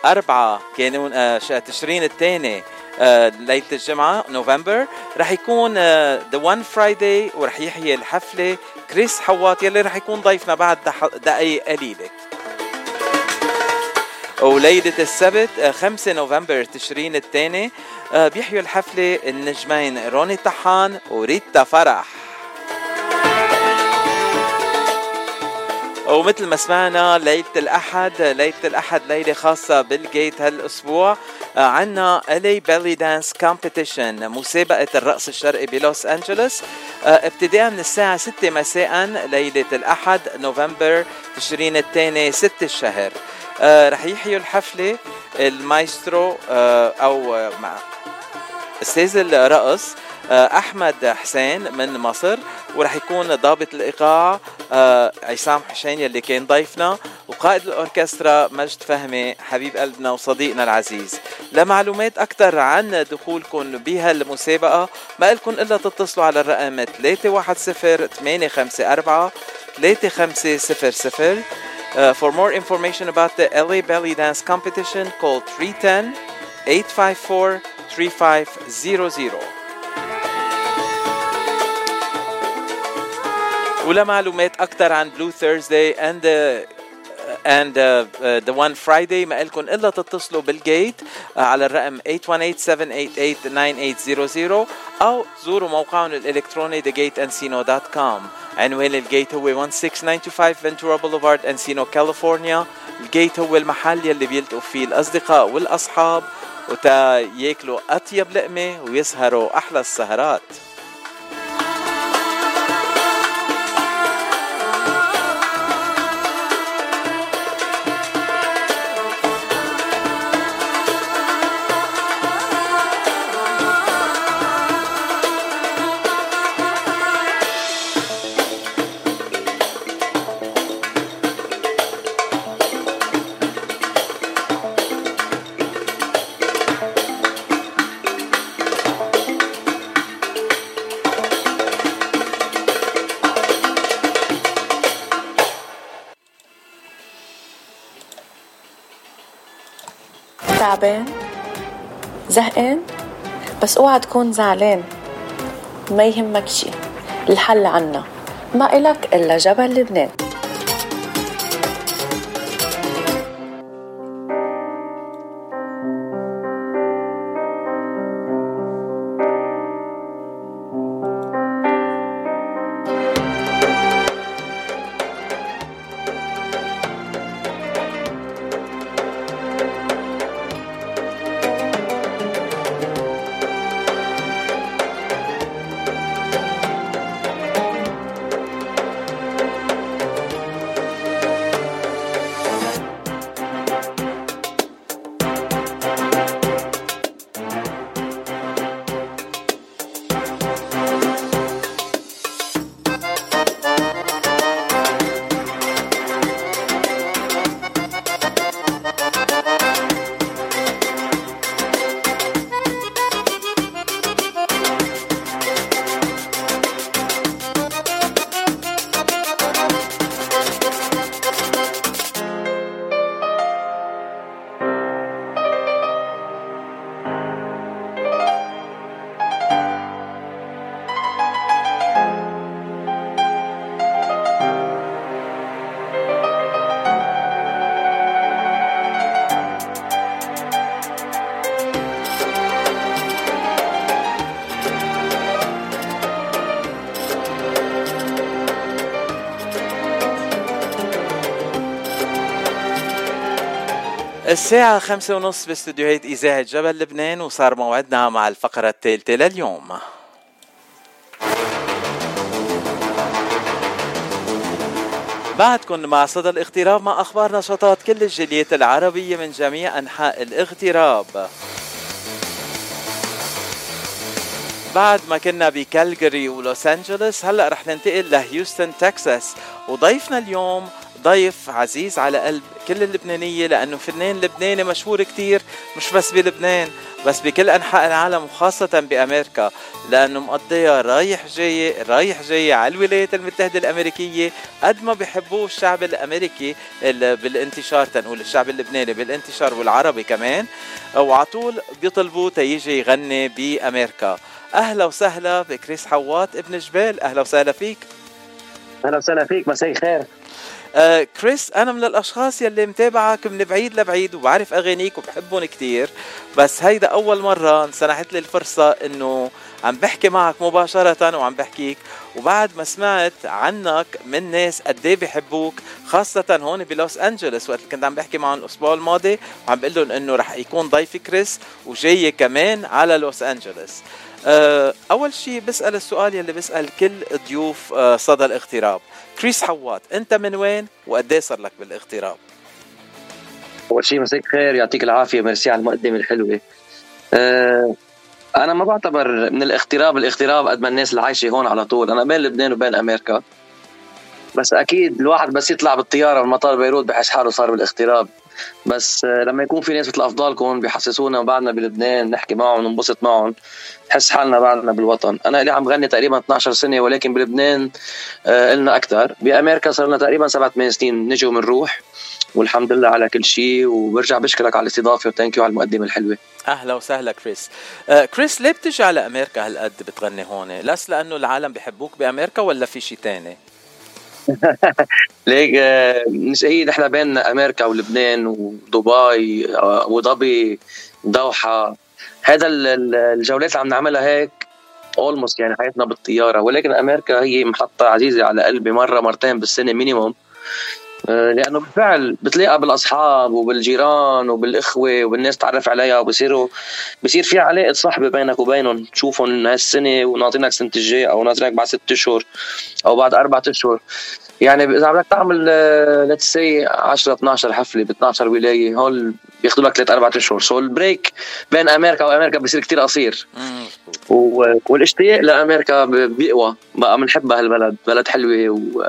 أربعة كانون آه، تشرين الثاني آه، ليلة الجمعة نوفمبر رح يكون The One Friday ورح يحيي الحفلة. كريس حواط يلي رح يكون ضيفنا بعد دقائق قليلة. وليلة السبت 5 آه، نوفمبر تشرين الثاني بيحيوا الحفلة النجمين روني طحان وريتا فرح. ومثل ما سمعنا ليلة الأحد ليلة الأحد ليلة خاصة بال Gate هالأسبوع آه، عنا LA Belly Dance Competition مسابقة الرقص الشرقي بلوس أنجلوس آه، ابتداء من الساعة 6 مساء ليلة الأحد نوفمبر تشرين الثاني 6 الشهر. آه، رح يحيوا الحفلة المايسترو أو أستاذ الرقص أحمد حسين من مصر ورح يكون ضابط الإيقاع آه عصام حسين يلي كان ضيفنا وقائد الأوركسترا مجد فهمي حبيب قلبنا وصديقنا العزيز لمعلومات أكثر عن دخولكم بهالمسابقة ما لكم إلا تتصلوا على الرقم 310 854 3500 Uh, for more information about the LA Belly Dance Competition, call 310 854 3500. ولمعلومات أكثر عن Blue Thursday and and uh, uh, the one Friday. ما لكم إلا تتصلوا بال Gate uh, على الرقم 818-788-9800 أو زوروا موقعهم الإلكتروني thegateencino.com عنوان ال Gate هو 16925 Ventura Boulevard Encino كاليفورنيا ال Gate هو المحل يلي بيلتقوا فيه الأصدقاء والأصحاب وتا ياكلوا أطيب لقمة ويسهروا أحلى السهرات. تعبان زهقان؟ بس اوعى تكون زعلان. ما يهمك شي الحل عنا. ما إلك إلا جبل لبنان. الساعة خمسة ونص باستديوهات إذاعة جبل لبنان وصار موعدنا مع الفقرة الثالثة لليوم. بعدكم مع صدى الاغتراب مع أخبار نشاطات كل الجاليات العربية من جميع أنحاء الاغتراب. بعد ما كنا بكالجري ولوس أنجلوس هلأ رح ننتقل لهيوستن تكساس. وضيفنا اليوم ضيف عزيز على قلب كل اللبنانية لأنه فنان لبناني مشهور كتير مش بس بلبنان بس بكل أنحاء العالم وخاصة بأمريكا لأنه مقضيها رايح جاي رايح جاي على الولايات المتحدة الأمريكية قد ما بحبوه الشعب الأمريكي بالانتشار تنقول الشعب اللبناني بالانتشار والعربي كمان وعلى طول بيطلبوه تيجي يغني بأمريكا. أهلا وسهلا بكريس حوات ابن جبال أهلا وسهلا فيك. أهلا وسهلا فيك مساء الخير. آه كريس أنا من الأشخاص يلي متابعك من بعيد لبعيد وبعرف أغانيك وبحبهم كتير. بس هيدا أول مرة انسنحت لي الفرصة إنه عم بحكي معك مباشرة وعم بحكيك. وبعد ما سمعت عنك من ناس قد إيه بحبوك خاصة هون بلوس انجلوس وقت كنت عم بحكي معهم الأسبوع الماضي وعم بقول لهم إنه رح يكون ضيفي كريس وجاي كمان على لوس انجلوس آه، أول شيء بسأل السؤال يلي بسأل كل ضيوف آه، صدى الاغتراب. كريس حوات أنت من وين وقد إيه صار لك بالاغتراب؟ أول شيء مساك خير يعطيك العافية ميرسي على المقدمة الحلوة. أه أنا ما بعتبر من الاغتراب الاغتراب قد ما الناس اللي عايشه هون على طول. أنا بين لبنان وبين أمريكا. بس أكيد الواحد بس يطلع بالطيارة من مطار بيروت بحس حاله صار بالاغتراب. بس لما يكون في ناس مثل افضالكم بيحسسونا بعدنا بلبنان نحكي معهم وننبسط معهم نحس حالنا بعدنا بالوطن. أنا اللي عم غني تقريبا 12 سنة ولكن بلبنان آه لنا أكثر بأمريكا صار لنا تقريبا سبع ثمان سنين نجي ومنروح والحمد لله على كل شيء وبرجع بشكرك على الاستضافة و thank you على المقدمة الحلوة. أهلا وسهلا كريس. آه كريس ليه بتجي على أمريكا هالقد بتغني هون؟ بس لأنه العالم بحبوك بأمريكا ولا في شيء ثاني ليك آه، مش هي نحن بين أمريكا ولبنان ودبي آه، أبو ظبي دوحة. هذا الجولات اللي عم نعملها هيك almost يعني حياتنا بالطيارة. ولكن أمريكا هي محطة عزيزة على قلبي مرة مرتين بالسنة minimum لأنه بالفعل بتلاقى بالأصحاب وبالجيران وبالإخوة وبالناس تعرف عليها وبصيروا بصير في علاقة صحبه بينك وبينهم. تشوفهم هالسنة وناطرينك سنه الجاي أو ناطرينك بعد ست أشهر أو بعد أربع أشهر. يعني إذا بدك تعمل let's say 10 12 حفلة ب 12 ولاية هول بياخذوا لك ثلاث أربع أشهر. so ال break بين أمريكا وأمريكا بصير كتير قصير. والاشتياق لأمريكا بيقوى. بقى بنحبها هالبلد بلد حلوة و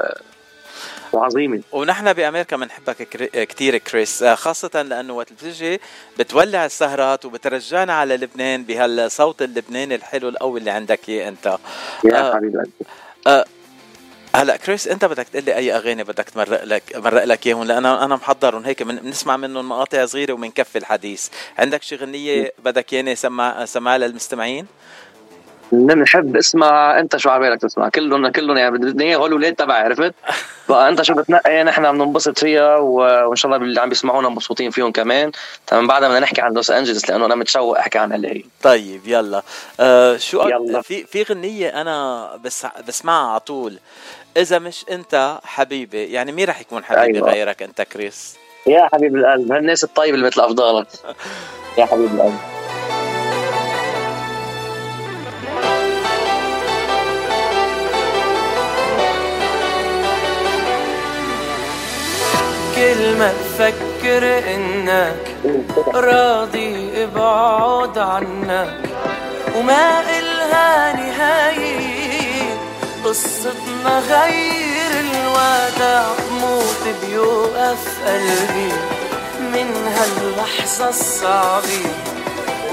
وعظيمة. ونحن بأمريكا بنحبك كثير كريس آه، خاصة لأنه وقت بتجي بتولع السهرات وبترجعنا على لبنان بهالصوت اللبناني الحلو القوي اللي عندك اياه أنت. يا آه حبيبي. آه هلأ كريس أنت بدك تقول لي أي أغاني بدك تمرق لك مرق لك إياهم؟ لأن أنا محضرهم هيك بنسمع منهم مقاطع صغيرة وبنكفي الحديث. عندك شي غنية بدك ياني سمع سمعها للمستمعين؟ بنحب اسمع أنت شو عبالك تسمع. كلهم كلهم يعني بدنا إياه هول الاولاد تبعي عرفت؟ فأنت شو بتنقي نحن بننبسط فيها وإن شاء الله اللي عم بيسمعونا مبسوطين فيهم كمان. تمام بعدها بدنا نحكي عن لوس انجلوس لأنه أنا متشوق أحكي عن هي طيب يلا. آه شو يلا. في في غنية أنا بس بسمعها على طول. إذا مش أنت حبيبي يعني مين رح يكون حبيبي أيوة. غيرك أنت كريس؟ يا حبيب القلب هالناس الطيبة اللي مثل أفضالك. يا حبيب القلب. كل ما تفكر إنك راضي ابعد عنك وما إلها نهاية. قصتنا غير الوداع موت بيوقف قلبي من هاللحظة الصعبة.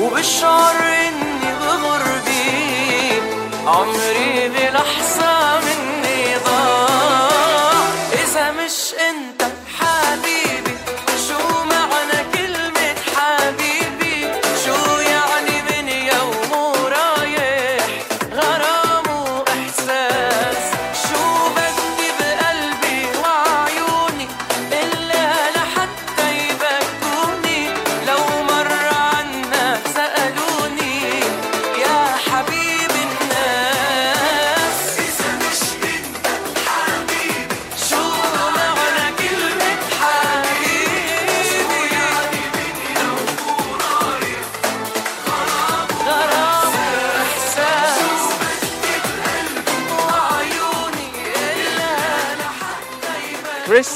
وبشعر إني بغربي عمري بلحظة مني ضاع إذا مش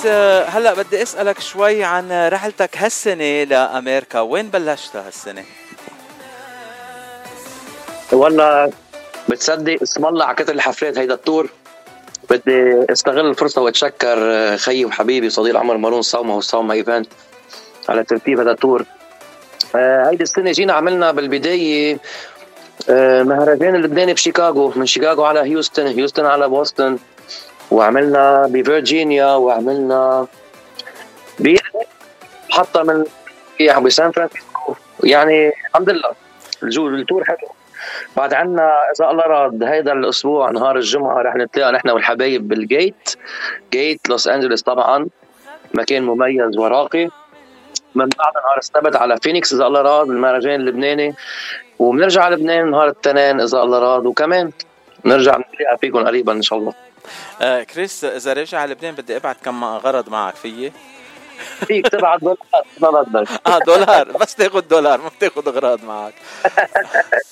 آه، هلا بدي اسألك شوي عن رحلتك هالسنة لأمريكا. وين بلشتها هالسنة؟ والله بتصدق اسم الله على كتر الحفلات هيدا ال tour بدي استغل الفرصة واتشكر آه، خيي وحبيبي صديق عمر مارون صوما و Soma Event على ترتيب هذا ال tour آه، هيدي السنة جينا عملنا بالبداية مهرجان اللبناني بشيكاغو من شيكاغو على هيوستن هيوستن على بوسطن. وعملنا بفرجينيا وعملنا ب حتى من بسان فرانسيسكو. يعني الحمد لله. ال tour حلو. بعد عنا إذا الله راد هيدا الأسبوع نهار الجمعة رح نتلاقى نحن والحبايب بالجيت. جيت لوس أنجلوس طبعا. مكان مميز وراقي. من بعد نهار السبت على فينيكس إذا الله راد المهرجان اللبناني. وبنرجع على لبنان نهار الاثنين إذا الله راد. وكمان نرجع نتلاقى فيكم قريبا إن شاء الله. آه كريس إذا راجع على لبنان بدي أبعت كم غرض معك فيي؟ فيك تبعت دولار ما بدك آه دولار. بس تاخذ دولار ما بتاخذ اغراض معك.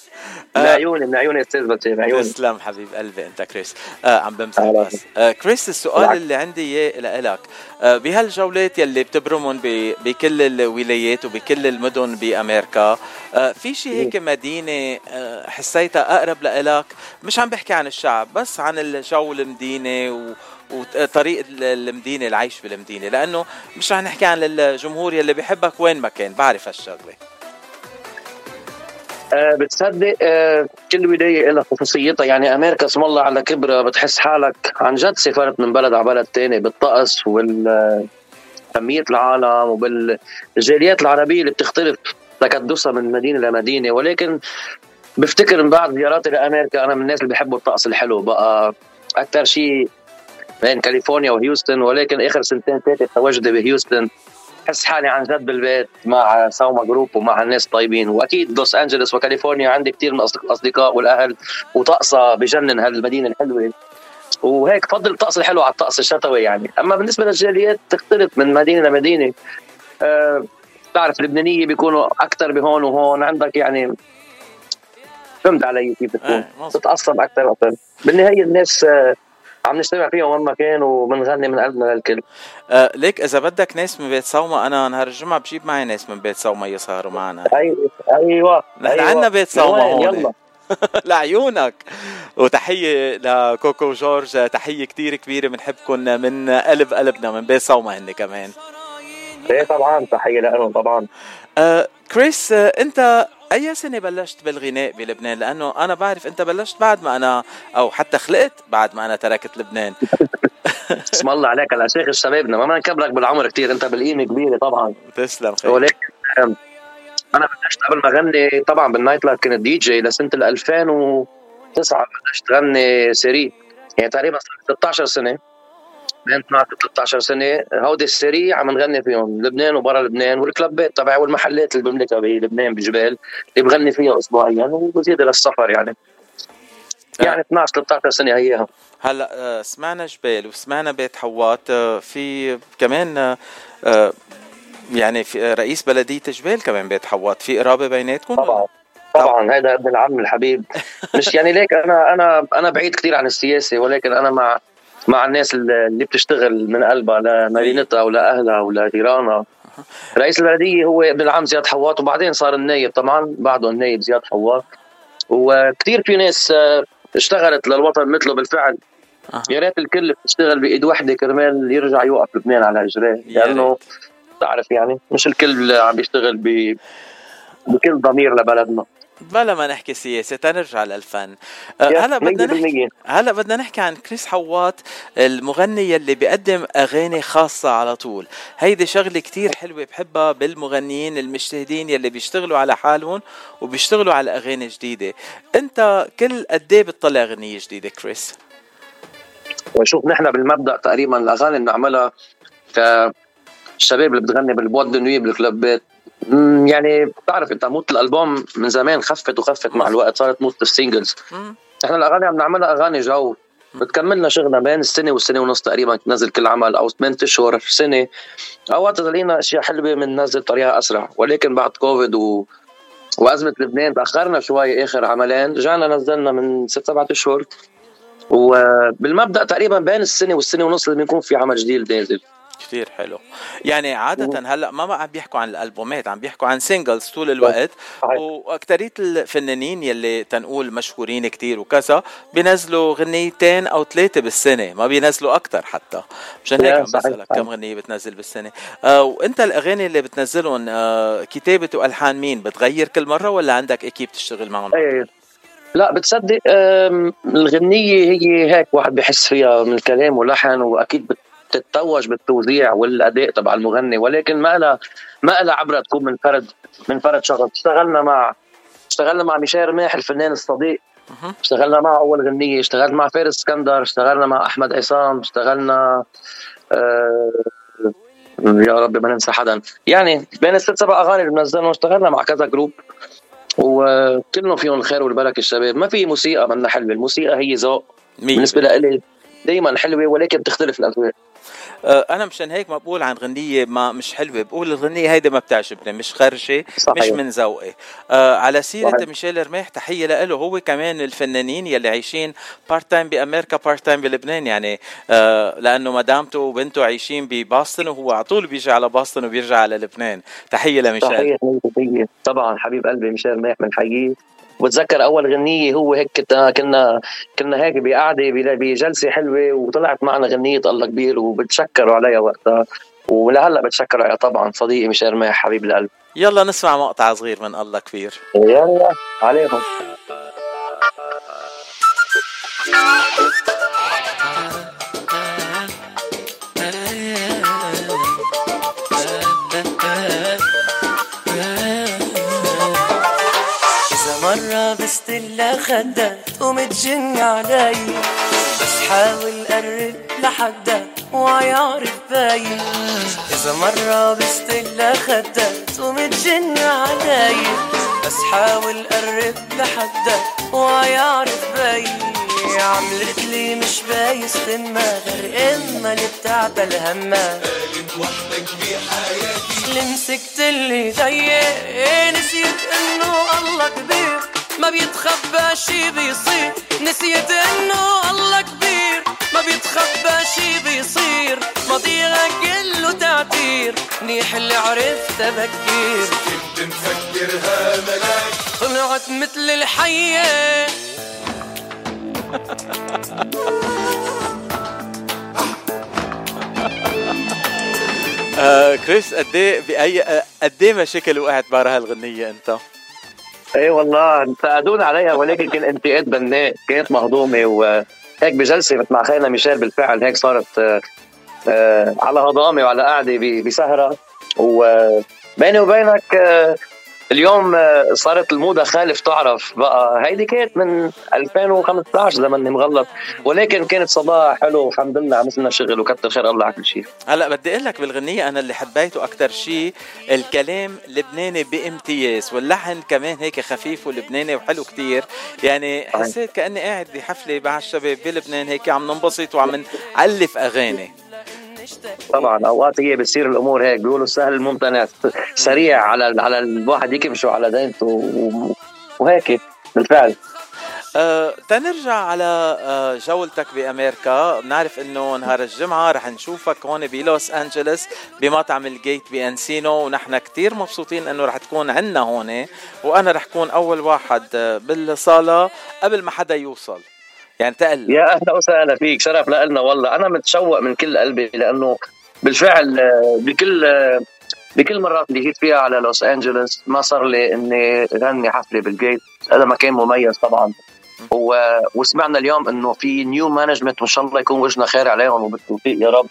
من عيوني من عيوني أستاذ بيتي عيوني. تسلم حبيب قلبي أنت كريس. آه عم بمزح بس. آه كريس السؤال اللي عندي إياه لك آه بهالجولات يلي بتبرمهم بكل الولايات وبكل المدن بأمريكا آه في شيء هيك مدينة آه حسيتها أقرب لإلك؟ مش عم بحكي عن الشعب بس عن الجو المدينة و وطريقة المدينة العيش بالمدينة لأنه مش رح نحكي عن الجمهور يلي بيحبك وين ما كان. بعرف هالشغلة. أه بتصدق أه كل ولاية لها خصوصيتها. يعني أمريكا اسم الله على كبرها بتحس حالك عن جد سافرت من بلد على بلد تاني بالطقس وال كمية العالم وبالجاليات العربية اللي بتختلف تكدسها من مدينة لمدينة. ولكن بفتكر من بعد زياراتي لأمريكا أنا من الناس اللي بحبوا الطقس الحلو. بقى أكثر شيء بين كاليفورنيا وهيوستن ولكن آخر سنتين ثلاثة تواجدي بهيوستن. بحس حالي عن جد بالبيت مع Soma Group ومع الناس الطيبين وأكيد لوس انجلوس وكاليفورنيا عندي كثير من الاصدقاء والأهل وطقسها بجنن هالمدينة الحلوة. وهيك فضل الطقس الحلو على الطقس الشتوي يعني. أما بالنسبة للجاليات تختلف من مدينة لمدينة. أه بتعرف اللبنانية بيكونوا أكثر بهون وهون. عندك يعني فهمت علي كيف بتكون؟ تتعصب أكثر وأكثر بالنهاية الناس أه عم نجتمع فيها وين ما كان وبنغني من قلبنا للكل. آه ليك إذا بدك ناس من بيت صوما أنا نهار الجمعة بجيب معي ناس من بيت صوما يسهروا معنا. أيوه أيوه. نحن أيوة. عندنا بيت صوما هون. يلا. لعيونك. وتحية لكوكو جورج تحية كتير كبيرة بنحبكم من قلب قلبنا من بيت صوما هن كمان. إيه طبعا تحية لهم طبعا. آه كريس آه أنت أي سنة بلشت بالغناء بلبنان؟ لأنه أنا بعرف أنت بلشت بعد ما أنا أو حتى خلقت بعد ما أنا تركت لبنان. اسم الله عليك على شيخ شبابنا ما بدنا نكبرك بالعمر كثير أنت بالقيمة كبيرة طبعا. تسلم خير. ولكن أنا بلشت قبل ما أغني طبعا بال night life كنت دي جي لسنة 2009 بلشت غني serious. يعني تقريبا 16 سنة. بين 12 13 سنة. هودي ال serious عم نغني فيهم لبنان وبرا لبنان وال clubات تبعي والمحلات اللي بملكها بلبنان بجبال اللي بغني فيها اسبوعيا وبزيد للسفر يعني. يعني 12 13 سنة هيها هلأ آه، سمعنا جبال وسمعنا بيت حوات آه، في كمان آه، يعني في رئيس بلدية جبال كمان بيت حوات في قرابة بيناتكم؟ طبعا طبعا هذا ابن العم الحبيب. مش يعني ليك أنا أنا أنا بعيد كثير عن السياسة ولكن أنا مع مع الناس اللي بتشتغل من قلبها لمدينتها ولاهلها ولجيرانها رئيس البلدية هو ابن العم زياد حواط وبعدين صار النايب. طبعا بعده النايب زياد حواط. وكثير في ناس آه، اشتغلت للوطن مثله بالفعل. يا ريت الكل بتشتغل بإيد وحدة كرمال يرجع يوقف لبنان على رجليه لأنه بتعرف يعني مش الكل عم بيشتغل بكل ضمير لبلدنا. بلا ما نحكي سياسة تنرجع للفن. هلا بدنا نحكي هلا بدنا نحكي عن كريس حوات المغني يلي بيقدم أغاني خاصة على طول. هيدي شغلة كتير حلوة بحبها بالمغنيين المجتهدين يلي بيشتغلوا على حالهم وبيشتغلوا على أغاني جديدة. أنت كل قد إيه بتطلع أغنية جديدة كريس؟ وشوف نحن بالمبدأ تقريبا الأغاني اللي بنعملها كشباب اللي بتغني بالبواد دنوي بال clubات يعني بتعرف انت مود الألبوم من زمان خفت وخفت مع الوقت صارت مود ال singles. إحنا الأغاني عم نعملها أغاني جو. بتكملنا شغلنا بين السنة والسنة ونص تقريبا تنزل كل عمل أو 8 أشهر سنة. أوقات لقينا أشياء حلوة بننزل طريقة أسرع. ولكن بعد كوفيد و وأزمة لبنان تأخرنا شوي آخر عملين. رجعنا نزلنا من ست سبعة أشهر. وبالمبدا تقريبا بين السنة والسنة ونص لازم يكون في عمل جديد نازل. كثير حلو. يعني عادة هلأ ما عم بيحكوا عن الألبومات عم بيحكوا عن سينجلز طول الوقت. واكثرية الفنانين يلي تنقول مشهورين كثير وكذا بينزلوا غنيتين أو ثلاثة بالسنة ما بينزلوا أكثر حتى. مشان هيك عم بسألك كم غنية بتنزل بالسنة. آه وأنت الأغاني اللي بتنزلهم آه كتابة وألحان مين؟ بتغير كل مرة ولا عندك إكيب تشتغل معهم؟ إيه. لا بتصدق الغنية هي هيك واحد بحس فيها من الكلام ولحن وأكيد تتوج بالتوزيع والأداء تبع المغني ولكن ما لها ما لها عبرة تكون من فرد من فرد شخص. اشتغلنا مع اشتغلنا مع ميشيل رماح الفنان الصديق. اشتغلنا مع أول غنية اشتغلت مع فارس اسكندر اشتغلنا مع أحمد عصام اشتغلنا آه يا رب ما ننسى حدا. يعني بين الست سبع أغاني اللي بنزلهم اشتغلنا مع كذا جروب وكلهم فيهم الخير والبركة الشباب. ما في موسيقى منا حلوة الموسيقى هي ذوق. بالنسبة لي دائما حلوة ولكن بتختلف الأذواق. أنا مشان هيك ما بقول عن غنية ما مش حلوة. بقول الغنية هيدي ما بتعجبني مش صحيح. مش من ذوقي. آه على سيرة صحيح. ميشيل رماح تحية له هو كمان الفنانين يلي عايشين part time بأمريكا part time بلبنان. يعني آه لأنه مدامته وبنته عايشين ب Boston وهو على طول بيجي على Boston وبيرجع على لبنان. تحية لميشيل. صحيح طبعا حبيب قلبي ميشيل رماح بنحييه وبتذكر أول غنية هو هيك كنا كنا كنا هيك بقعدة بجلسة حلوة وطلعت معنا غنية الله كبير وبتشكروا عليها وقتها. ولهلأ بتشكر عليها طبعا صديقي ميش رماح حبيب القلب. يلا نسمع مقطع صغير من الله كبير. يلا عليهم. بستلا خدك ومتجن علي. بس حاول قرب لحدك وعيارف باين إذا مرة بستلا خدك ومتجن علي. بس حاول قرب لحدك وعيارف باين عملت لي مش بايس تما غير إما اللي بتاعت الهمة. قالت وحدك بحياتي اللي اللي ضيق نسيت إنه الله كبير. ما بيتخبى شي بيصير. نسيت إنه الله كبير. ما بيتخبى شي بيصير. ماضيها كله تعتير منيح اللي عرفت بكير. كنت مفكرها ملاك. طلعت مثل الحية. آه كريس قد إيه باي قد إيه مشاكل وقعت برا هالغنيه أنت؟ إيه والله انتقدونا عليها ولكن كان انتقاد بناء كانت مهضومة وهيك بجلسة مع خينا ميشيل بالفعل هيك صارت آه آه على هضامة وعلى قعدة بسهرة. وبيني وبينك آه اليوم آه، صارت الموضة خالف تعرف بقى. هيدي كانت من 2015 اذا ماني مغلط. ولكن كانت صداع حلو والحمد لله. عملنا شغل وكتر خير. الله على كل شيء هلا بدي أقول لك بالغنية أنا اللي حبيته أكثر شيء الكلام لبناني بامتياز. واللحن كمان هيك خفيف ولبناني وحلو كتير. يعني حسيت كأني قاعد بحفلة مع الشباب بلبنان هيك عم ننبسط وعم نألف أغاني. طبعا أوقات هي بتصير الأمور هيك بيقولوا سهل الممتنع سريع على على الواحد يكمشوا على دينته وهيك بالفعل. أه تنرجع على أه جولتك بأمريكا. بنعرف إنه نهار الجمعة رح نشوفك هون بلوس انجلوس بمطعم الجيت بانسينو ونحن كتير مبسوطين إنه رح تكون عنا هون. وأنا رح كون أول واحد بالصالة قبل ما حدا يوصل. يعني تقل. يا أهلا وسهلا فيك شرف لنا والله. أنا متشوق من كل قلبي لأنه بالفعل بكل بكل مرات اللي جيت فيها على لوس أنجلوس ما صار لي إني غني حفلة بالجيت. هذا مكان مميز طبعا. و... وسمعنا اليوم إنه في new management وإن شاء الله يكون وجهنا خير عليهم وبالتوفيق يا رب.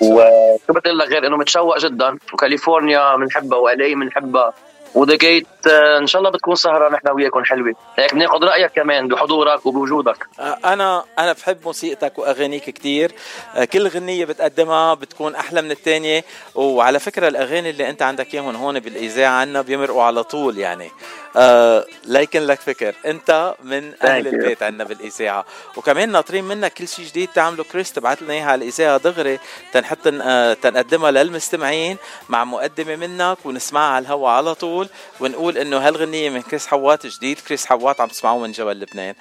وشو بدي لك غير إنه متشوق جدا؟ وكاليفورنيا بنحبها و LA بنحبها وذا جيت إن شاء الله بتكون سهرة نحن وياكم حلوة. هيك بناخذ رأيك كمان بحضورك وبوجودك. آه، أنا أنا بحب موسيقتك وأغانيك كثير آه، كل غنية بتقدمها بتكون أحلى من الثانية وعلى فكرة الأغاني اللي أنت عندك إياهم هون بالإذاعة عنا بيمرقوا على طول يعني. آه ليكن لك فكر. أنت من أهل البيت عندنا بالإذاعة. وكمان ناطرين منك كل شيء جديد تعمله. كريس تبعت لنا إياها على الإذاعة دغري. تنحط آه تنقدمها للمستمعين مع مقدمة منك ونسمعها على الهواء على طول. ونقول إنه هالغنية من كريس حوات جديد كريس حوات عم تسمعوه من جبل لبنان.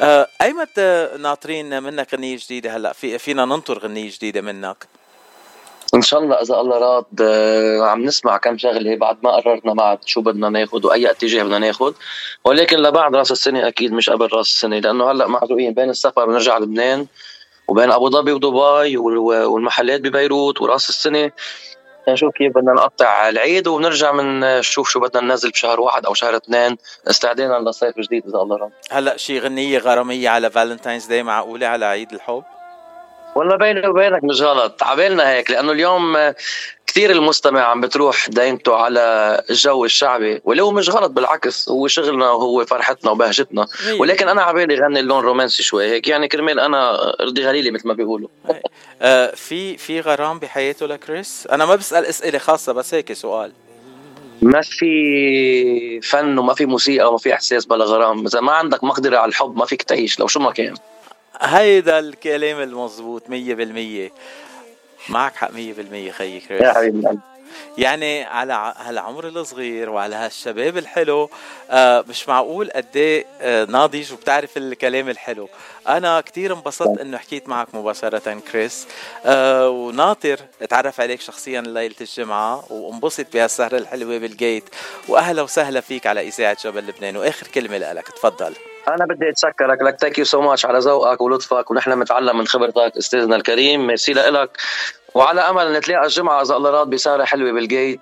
آه ايمت ناطرين منك غنية جديدة هلا؟ في فينا ننطر غنية جديدة منك. إن شاء الله إذا الله راد آه، عم نسمع كم شغلة بعد ما قررنا بعد شو بدنا ناخذ وأي اتجاه بدنا ناخذ ولكن لبعد رأس السنة أكيد مش قبل رأس السنة لأنه هلا معزوقين بين السفر بنرجع لبنان وبين أبو ظبي ودبي والمحلات ببيروت ورأس السنة. نشوف كيف بدنا نقطع العيد ونرجع من نشوف شو بدنا ننزل بشهر واحد أو شهر اثنين. استعدادا لصيف جديد إذا الله راد هلا شي غنية غرامية على Valentine's Day معقولة على عيد الحب؟ والله بيني وبينك مش غلط. عبالنا هيك لأنه اليوم كثير المستمع عم بتروح دينته على الجو الشعبي ولو مش غلط بالعكس هو شغلنا وهو فرحتنا وبهجتنا. ولكن أنا عبالي غني اللون رومانسي شوي هيك يعني كرمال أنا ارضي غليلي مثل ما بيقولوا. آه في في غرام بحياته لكريس؟ أنا ما بسأل أسئلة خاصة بس هيك سؤال. ما في فن وما في موسيقى وما في إحساس بلا غرام. إذا ما عندك مقدرة على الحب ما فيك تعيش لو شو ما كان. هيدا الكلام المضبوط مية بالمية. معك حق مية بالمية خيي كريس. يا حبيبي. يعني على هالعمر الصغير وعلى هالشباب الحلو آه مش معقول قد إيه آه ناضج وبتعرف الكلام الحلو. أنا كتير انبسطت إنه حكيت معك مباشرة كريس. آه وناطر أتعرف عليك شخصيا ليلة الجمعة وانبسط بهالسهرة الحلوة بالجيت. واهلا وسهلا فيك على إذاعة جبل لبنان. وآخر كلمة لك تفضل. أنا بدي أتشكرك لك. thank you so much على ذوقك ولطفك ونحن بنتعلم من خبرتك أستاذنا الكريم. ميرسي لك وعلى أمل نتلاقى الجمعة إذا الله راد بسهره حلوة بالجيت.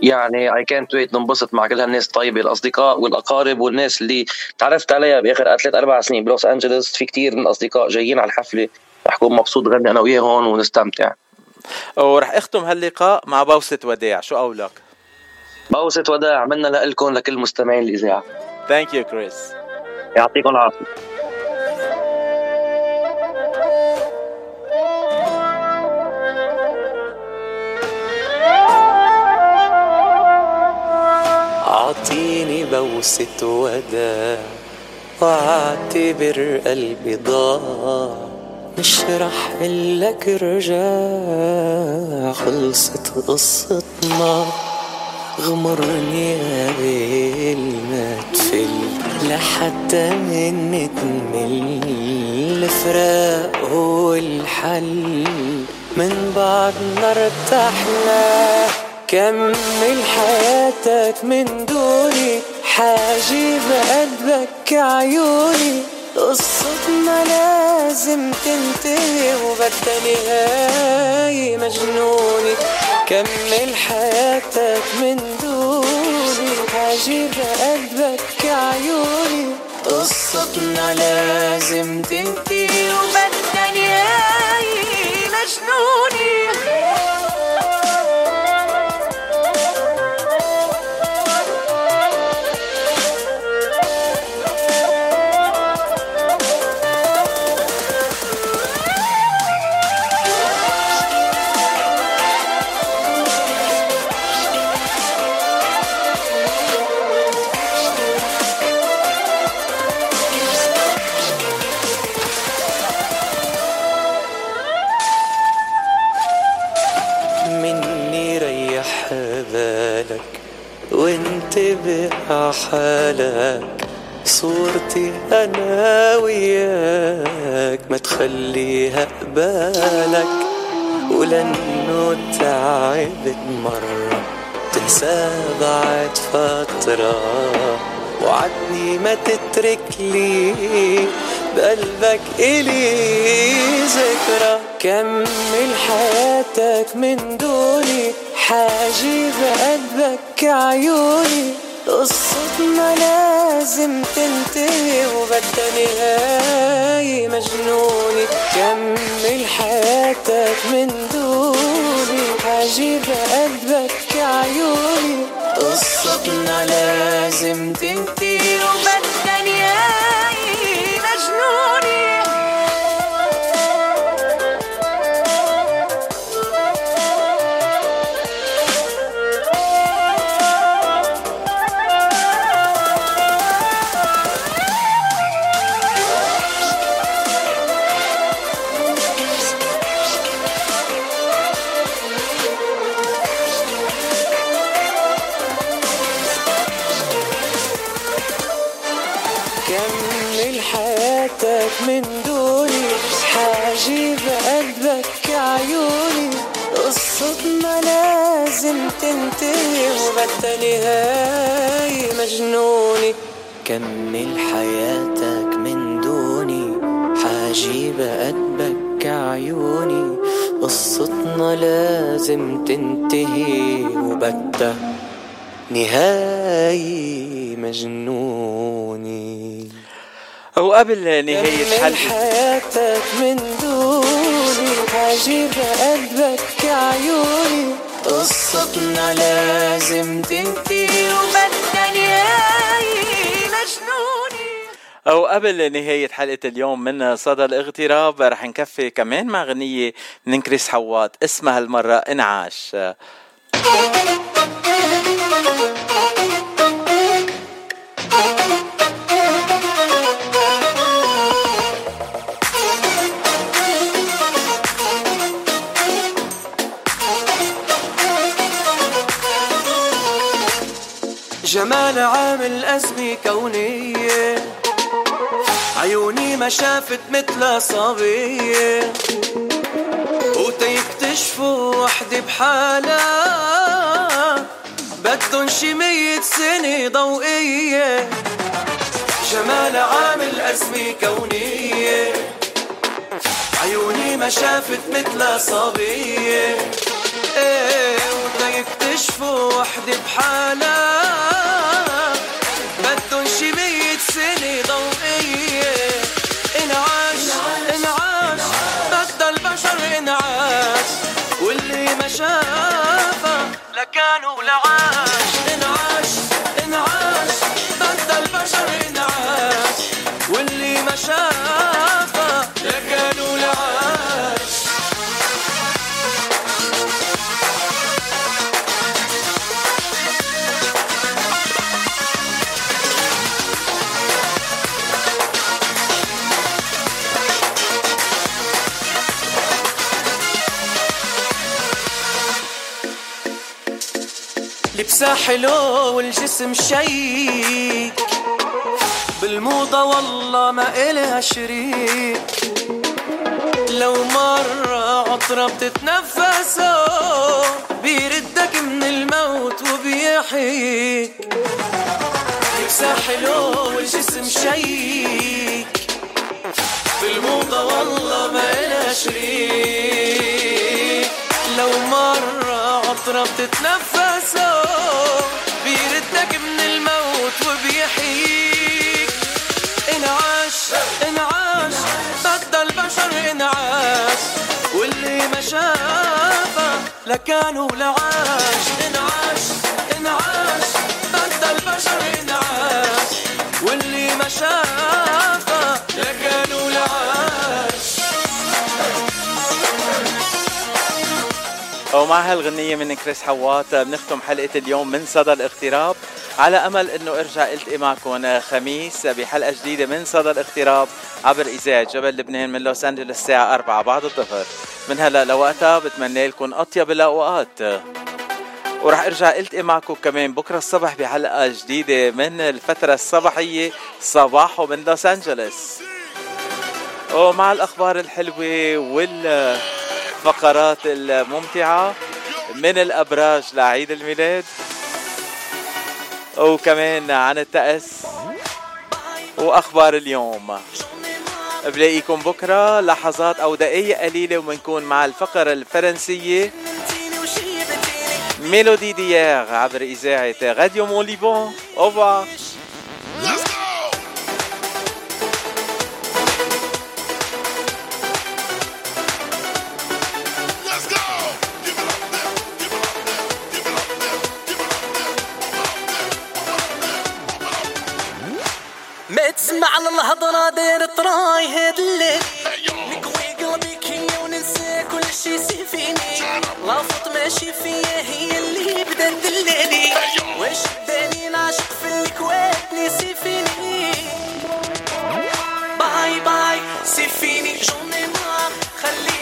يعني اي كانت ويت ننبسط مع كل هالناس الطيبة الأصدقاء والأقارب والناس اللي تعرفت عليها بآخر ثلاث أربع سنين بلوس انجلوس في كتير من الأصدقاء جايين على الحفلة رح أكون مبسوط غني أنا وياهم ونستمتع. ورح أختم هاللقاء مع بوسة وداع. شو قولك؟ بوسة وداع منا لكم لكل مستمعين الإذاعة. thank you كريس يعطيكم العافية. أعطيني بوسة وداع وأعتبر قلبي ضاع. مش رح لك رجاع خلصت قصتنا. غمرني قبل ما تفل لحتى من تمل الفراق هو الحل من بعدنا ارتحنا كمل حياتك من دوني؟ حاجب قلبك عيوني. قصتنا لازم تنتهي وبدها نهاية مجنوني كمل حياتك من دوني؟ حاجب قلبك عيوني. قصتنا لازم تنتهي وبدها نهاية مجنوني ريح بالك وانتبه حالك صورتي أنا وياك ما تخليها قبالك ولأنه تعبت مرة تنسى بعد فترة. وعدني ما تترك لي بقلبك إلي ذكرى. كمل حياتك من دوني. حاجب قلبك عيوني. قصتنا لازم تنتهي وبدها نهاية مجنوني. كمل حياتك من دوني. حاجب قلبك عيوني. قصتنا لازم تنتهي وبدها وبدها نهاية مجنونة كمل حياتك من دوني حاجيب قلبك عيوني. قصتنا لازم تنتهي وبدها نهاية مجنوني. وقبل نهاية كمل حلقة. حياتك من دوني حجيب قلبك عيوني. قصتنا لازم تنتهي وبدنا نهاية. مجنوني أو قبل نهاية حلقة اليوم من صدى الاغتراب رح نكفي كمان مع غنية من كريس حوات اسمها المرة انعاش. جمال عامل أزمة كونية. عيوني ما شافت مثل صبية. وتيكتشفوا وحدة بحالها بدن شي مية سنة ضوئية. جمال عامل أزمة كونية. عيوني ما شافت مثل صبية. إيه وتيكتشفوا وحدة بحالها بدن شي مية سنة ضوئية. انعاش انعاش. بدل البشر انعاش. واللي ما شافها لكان ولا عاش. انعاش. لبسها حلو والجسم شيك. بالموضة والله ما إلها شريك. لو مرة عطرة بتتنفسه بيردك من الموت وبيحييك لبسها حلو والجسم شيك. بالموضة والله ما إلها شريك. لو مرة عطرة بتتنفسه بيردك من الموت وبيحييك. انعاش انعاش بدل البشر انعاش. واللي ما شافها لكان ولا عاش. انعاش انعاش بدل البشر انعاش. واللي ما شافها ومع هالغنية من كريس حوات بنختم حلقة اليوم من صدى الاغتراب. على أمل أنه أرجع ألتقي معكم خميس بحلقة جديدة من صدى الاغتراب عبر إذاعة جبل لبنان من لوس أنجلوس الساعة 4 بعد الظهر. من هلا لوقتها بتمنى لكم أطيب الأوقات. ورح أرجع التقي معكم كمان بكرة الصبح بحلقة جديدة من الفترة الصباحية صباحو من لوس أنجلوس. ومع الأخبار الحلوة والفقرات الممتعة من الأبراج لعيد الميلاد وكمان عن الطقس وأخبار اليوم. بلاقيكم بكرة لحظات أو دقائق قليلة وبنكون مع الفقرة الفرنسية. Mélodie d'hier عبر إذاعة Radio Mont Liban تسمع على الهضرة داير طراي هاد الليل نقوي قلبي كي وننسى كل شي سي فيني لافط ماشي فيا هي اللي بدأت دلالي واش داني نعشق في الكوات نسي فيني باي باي سي فيني جوني مار خليني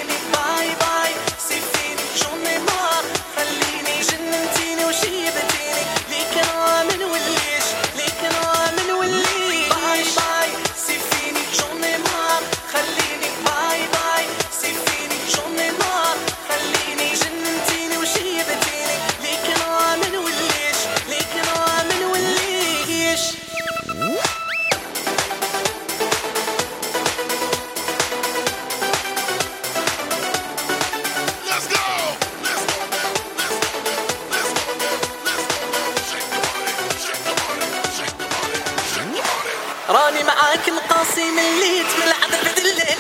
راسي مليت من العذاب دلالي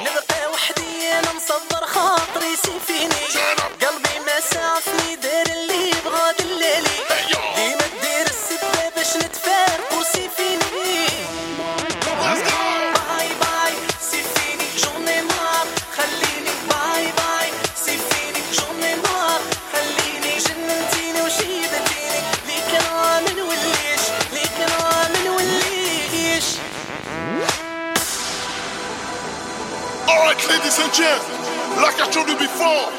نبقى وحدي أنا مصبر خاطري. سيفيني. again, like I told you before.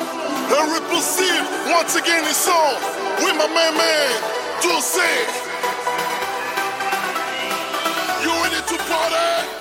The repulsive once again is on with my main man to say. You ready to party?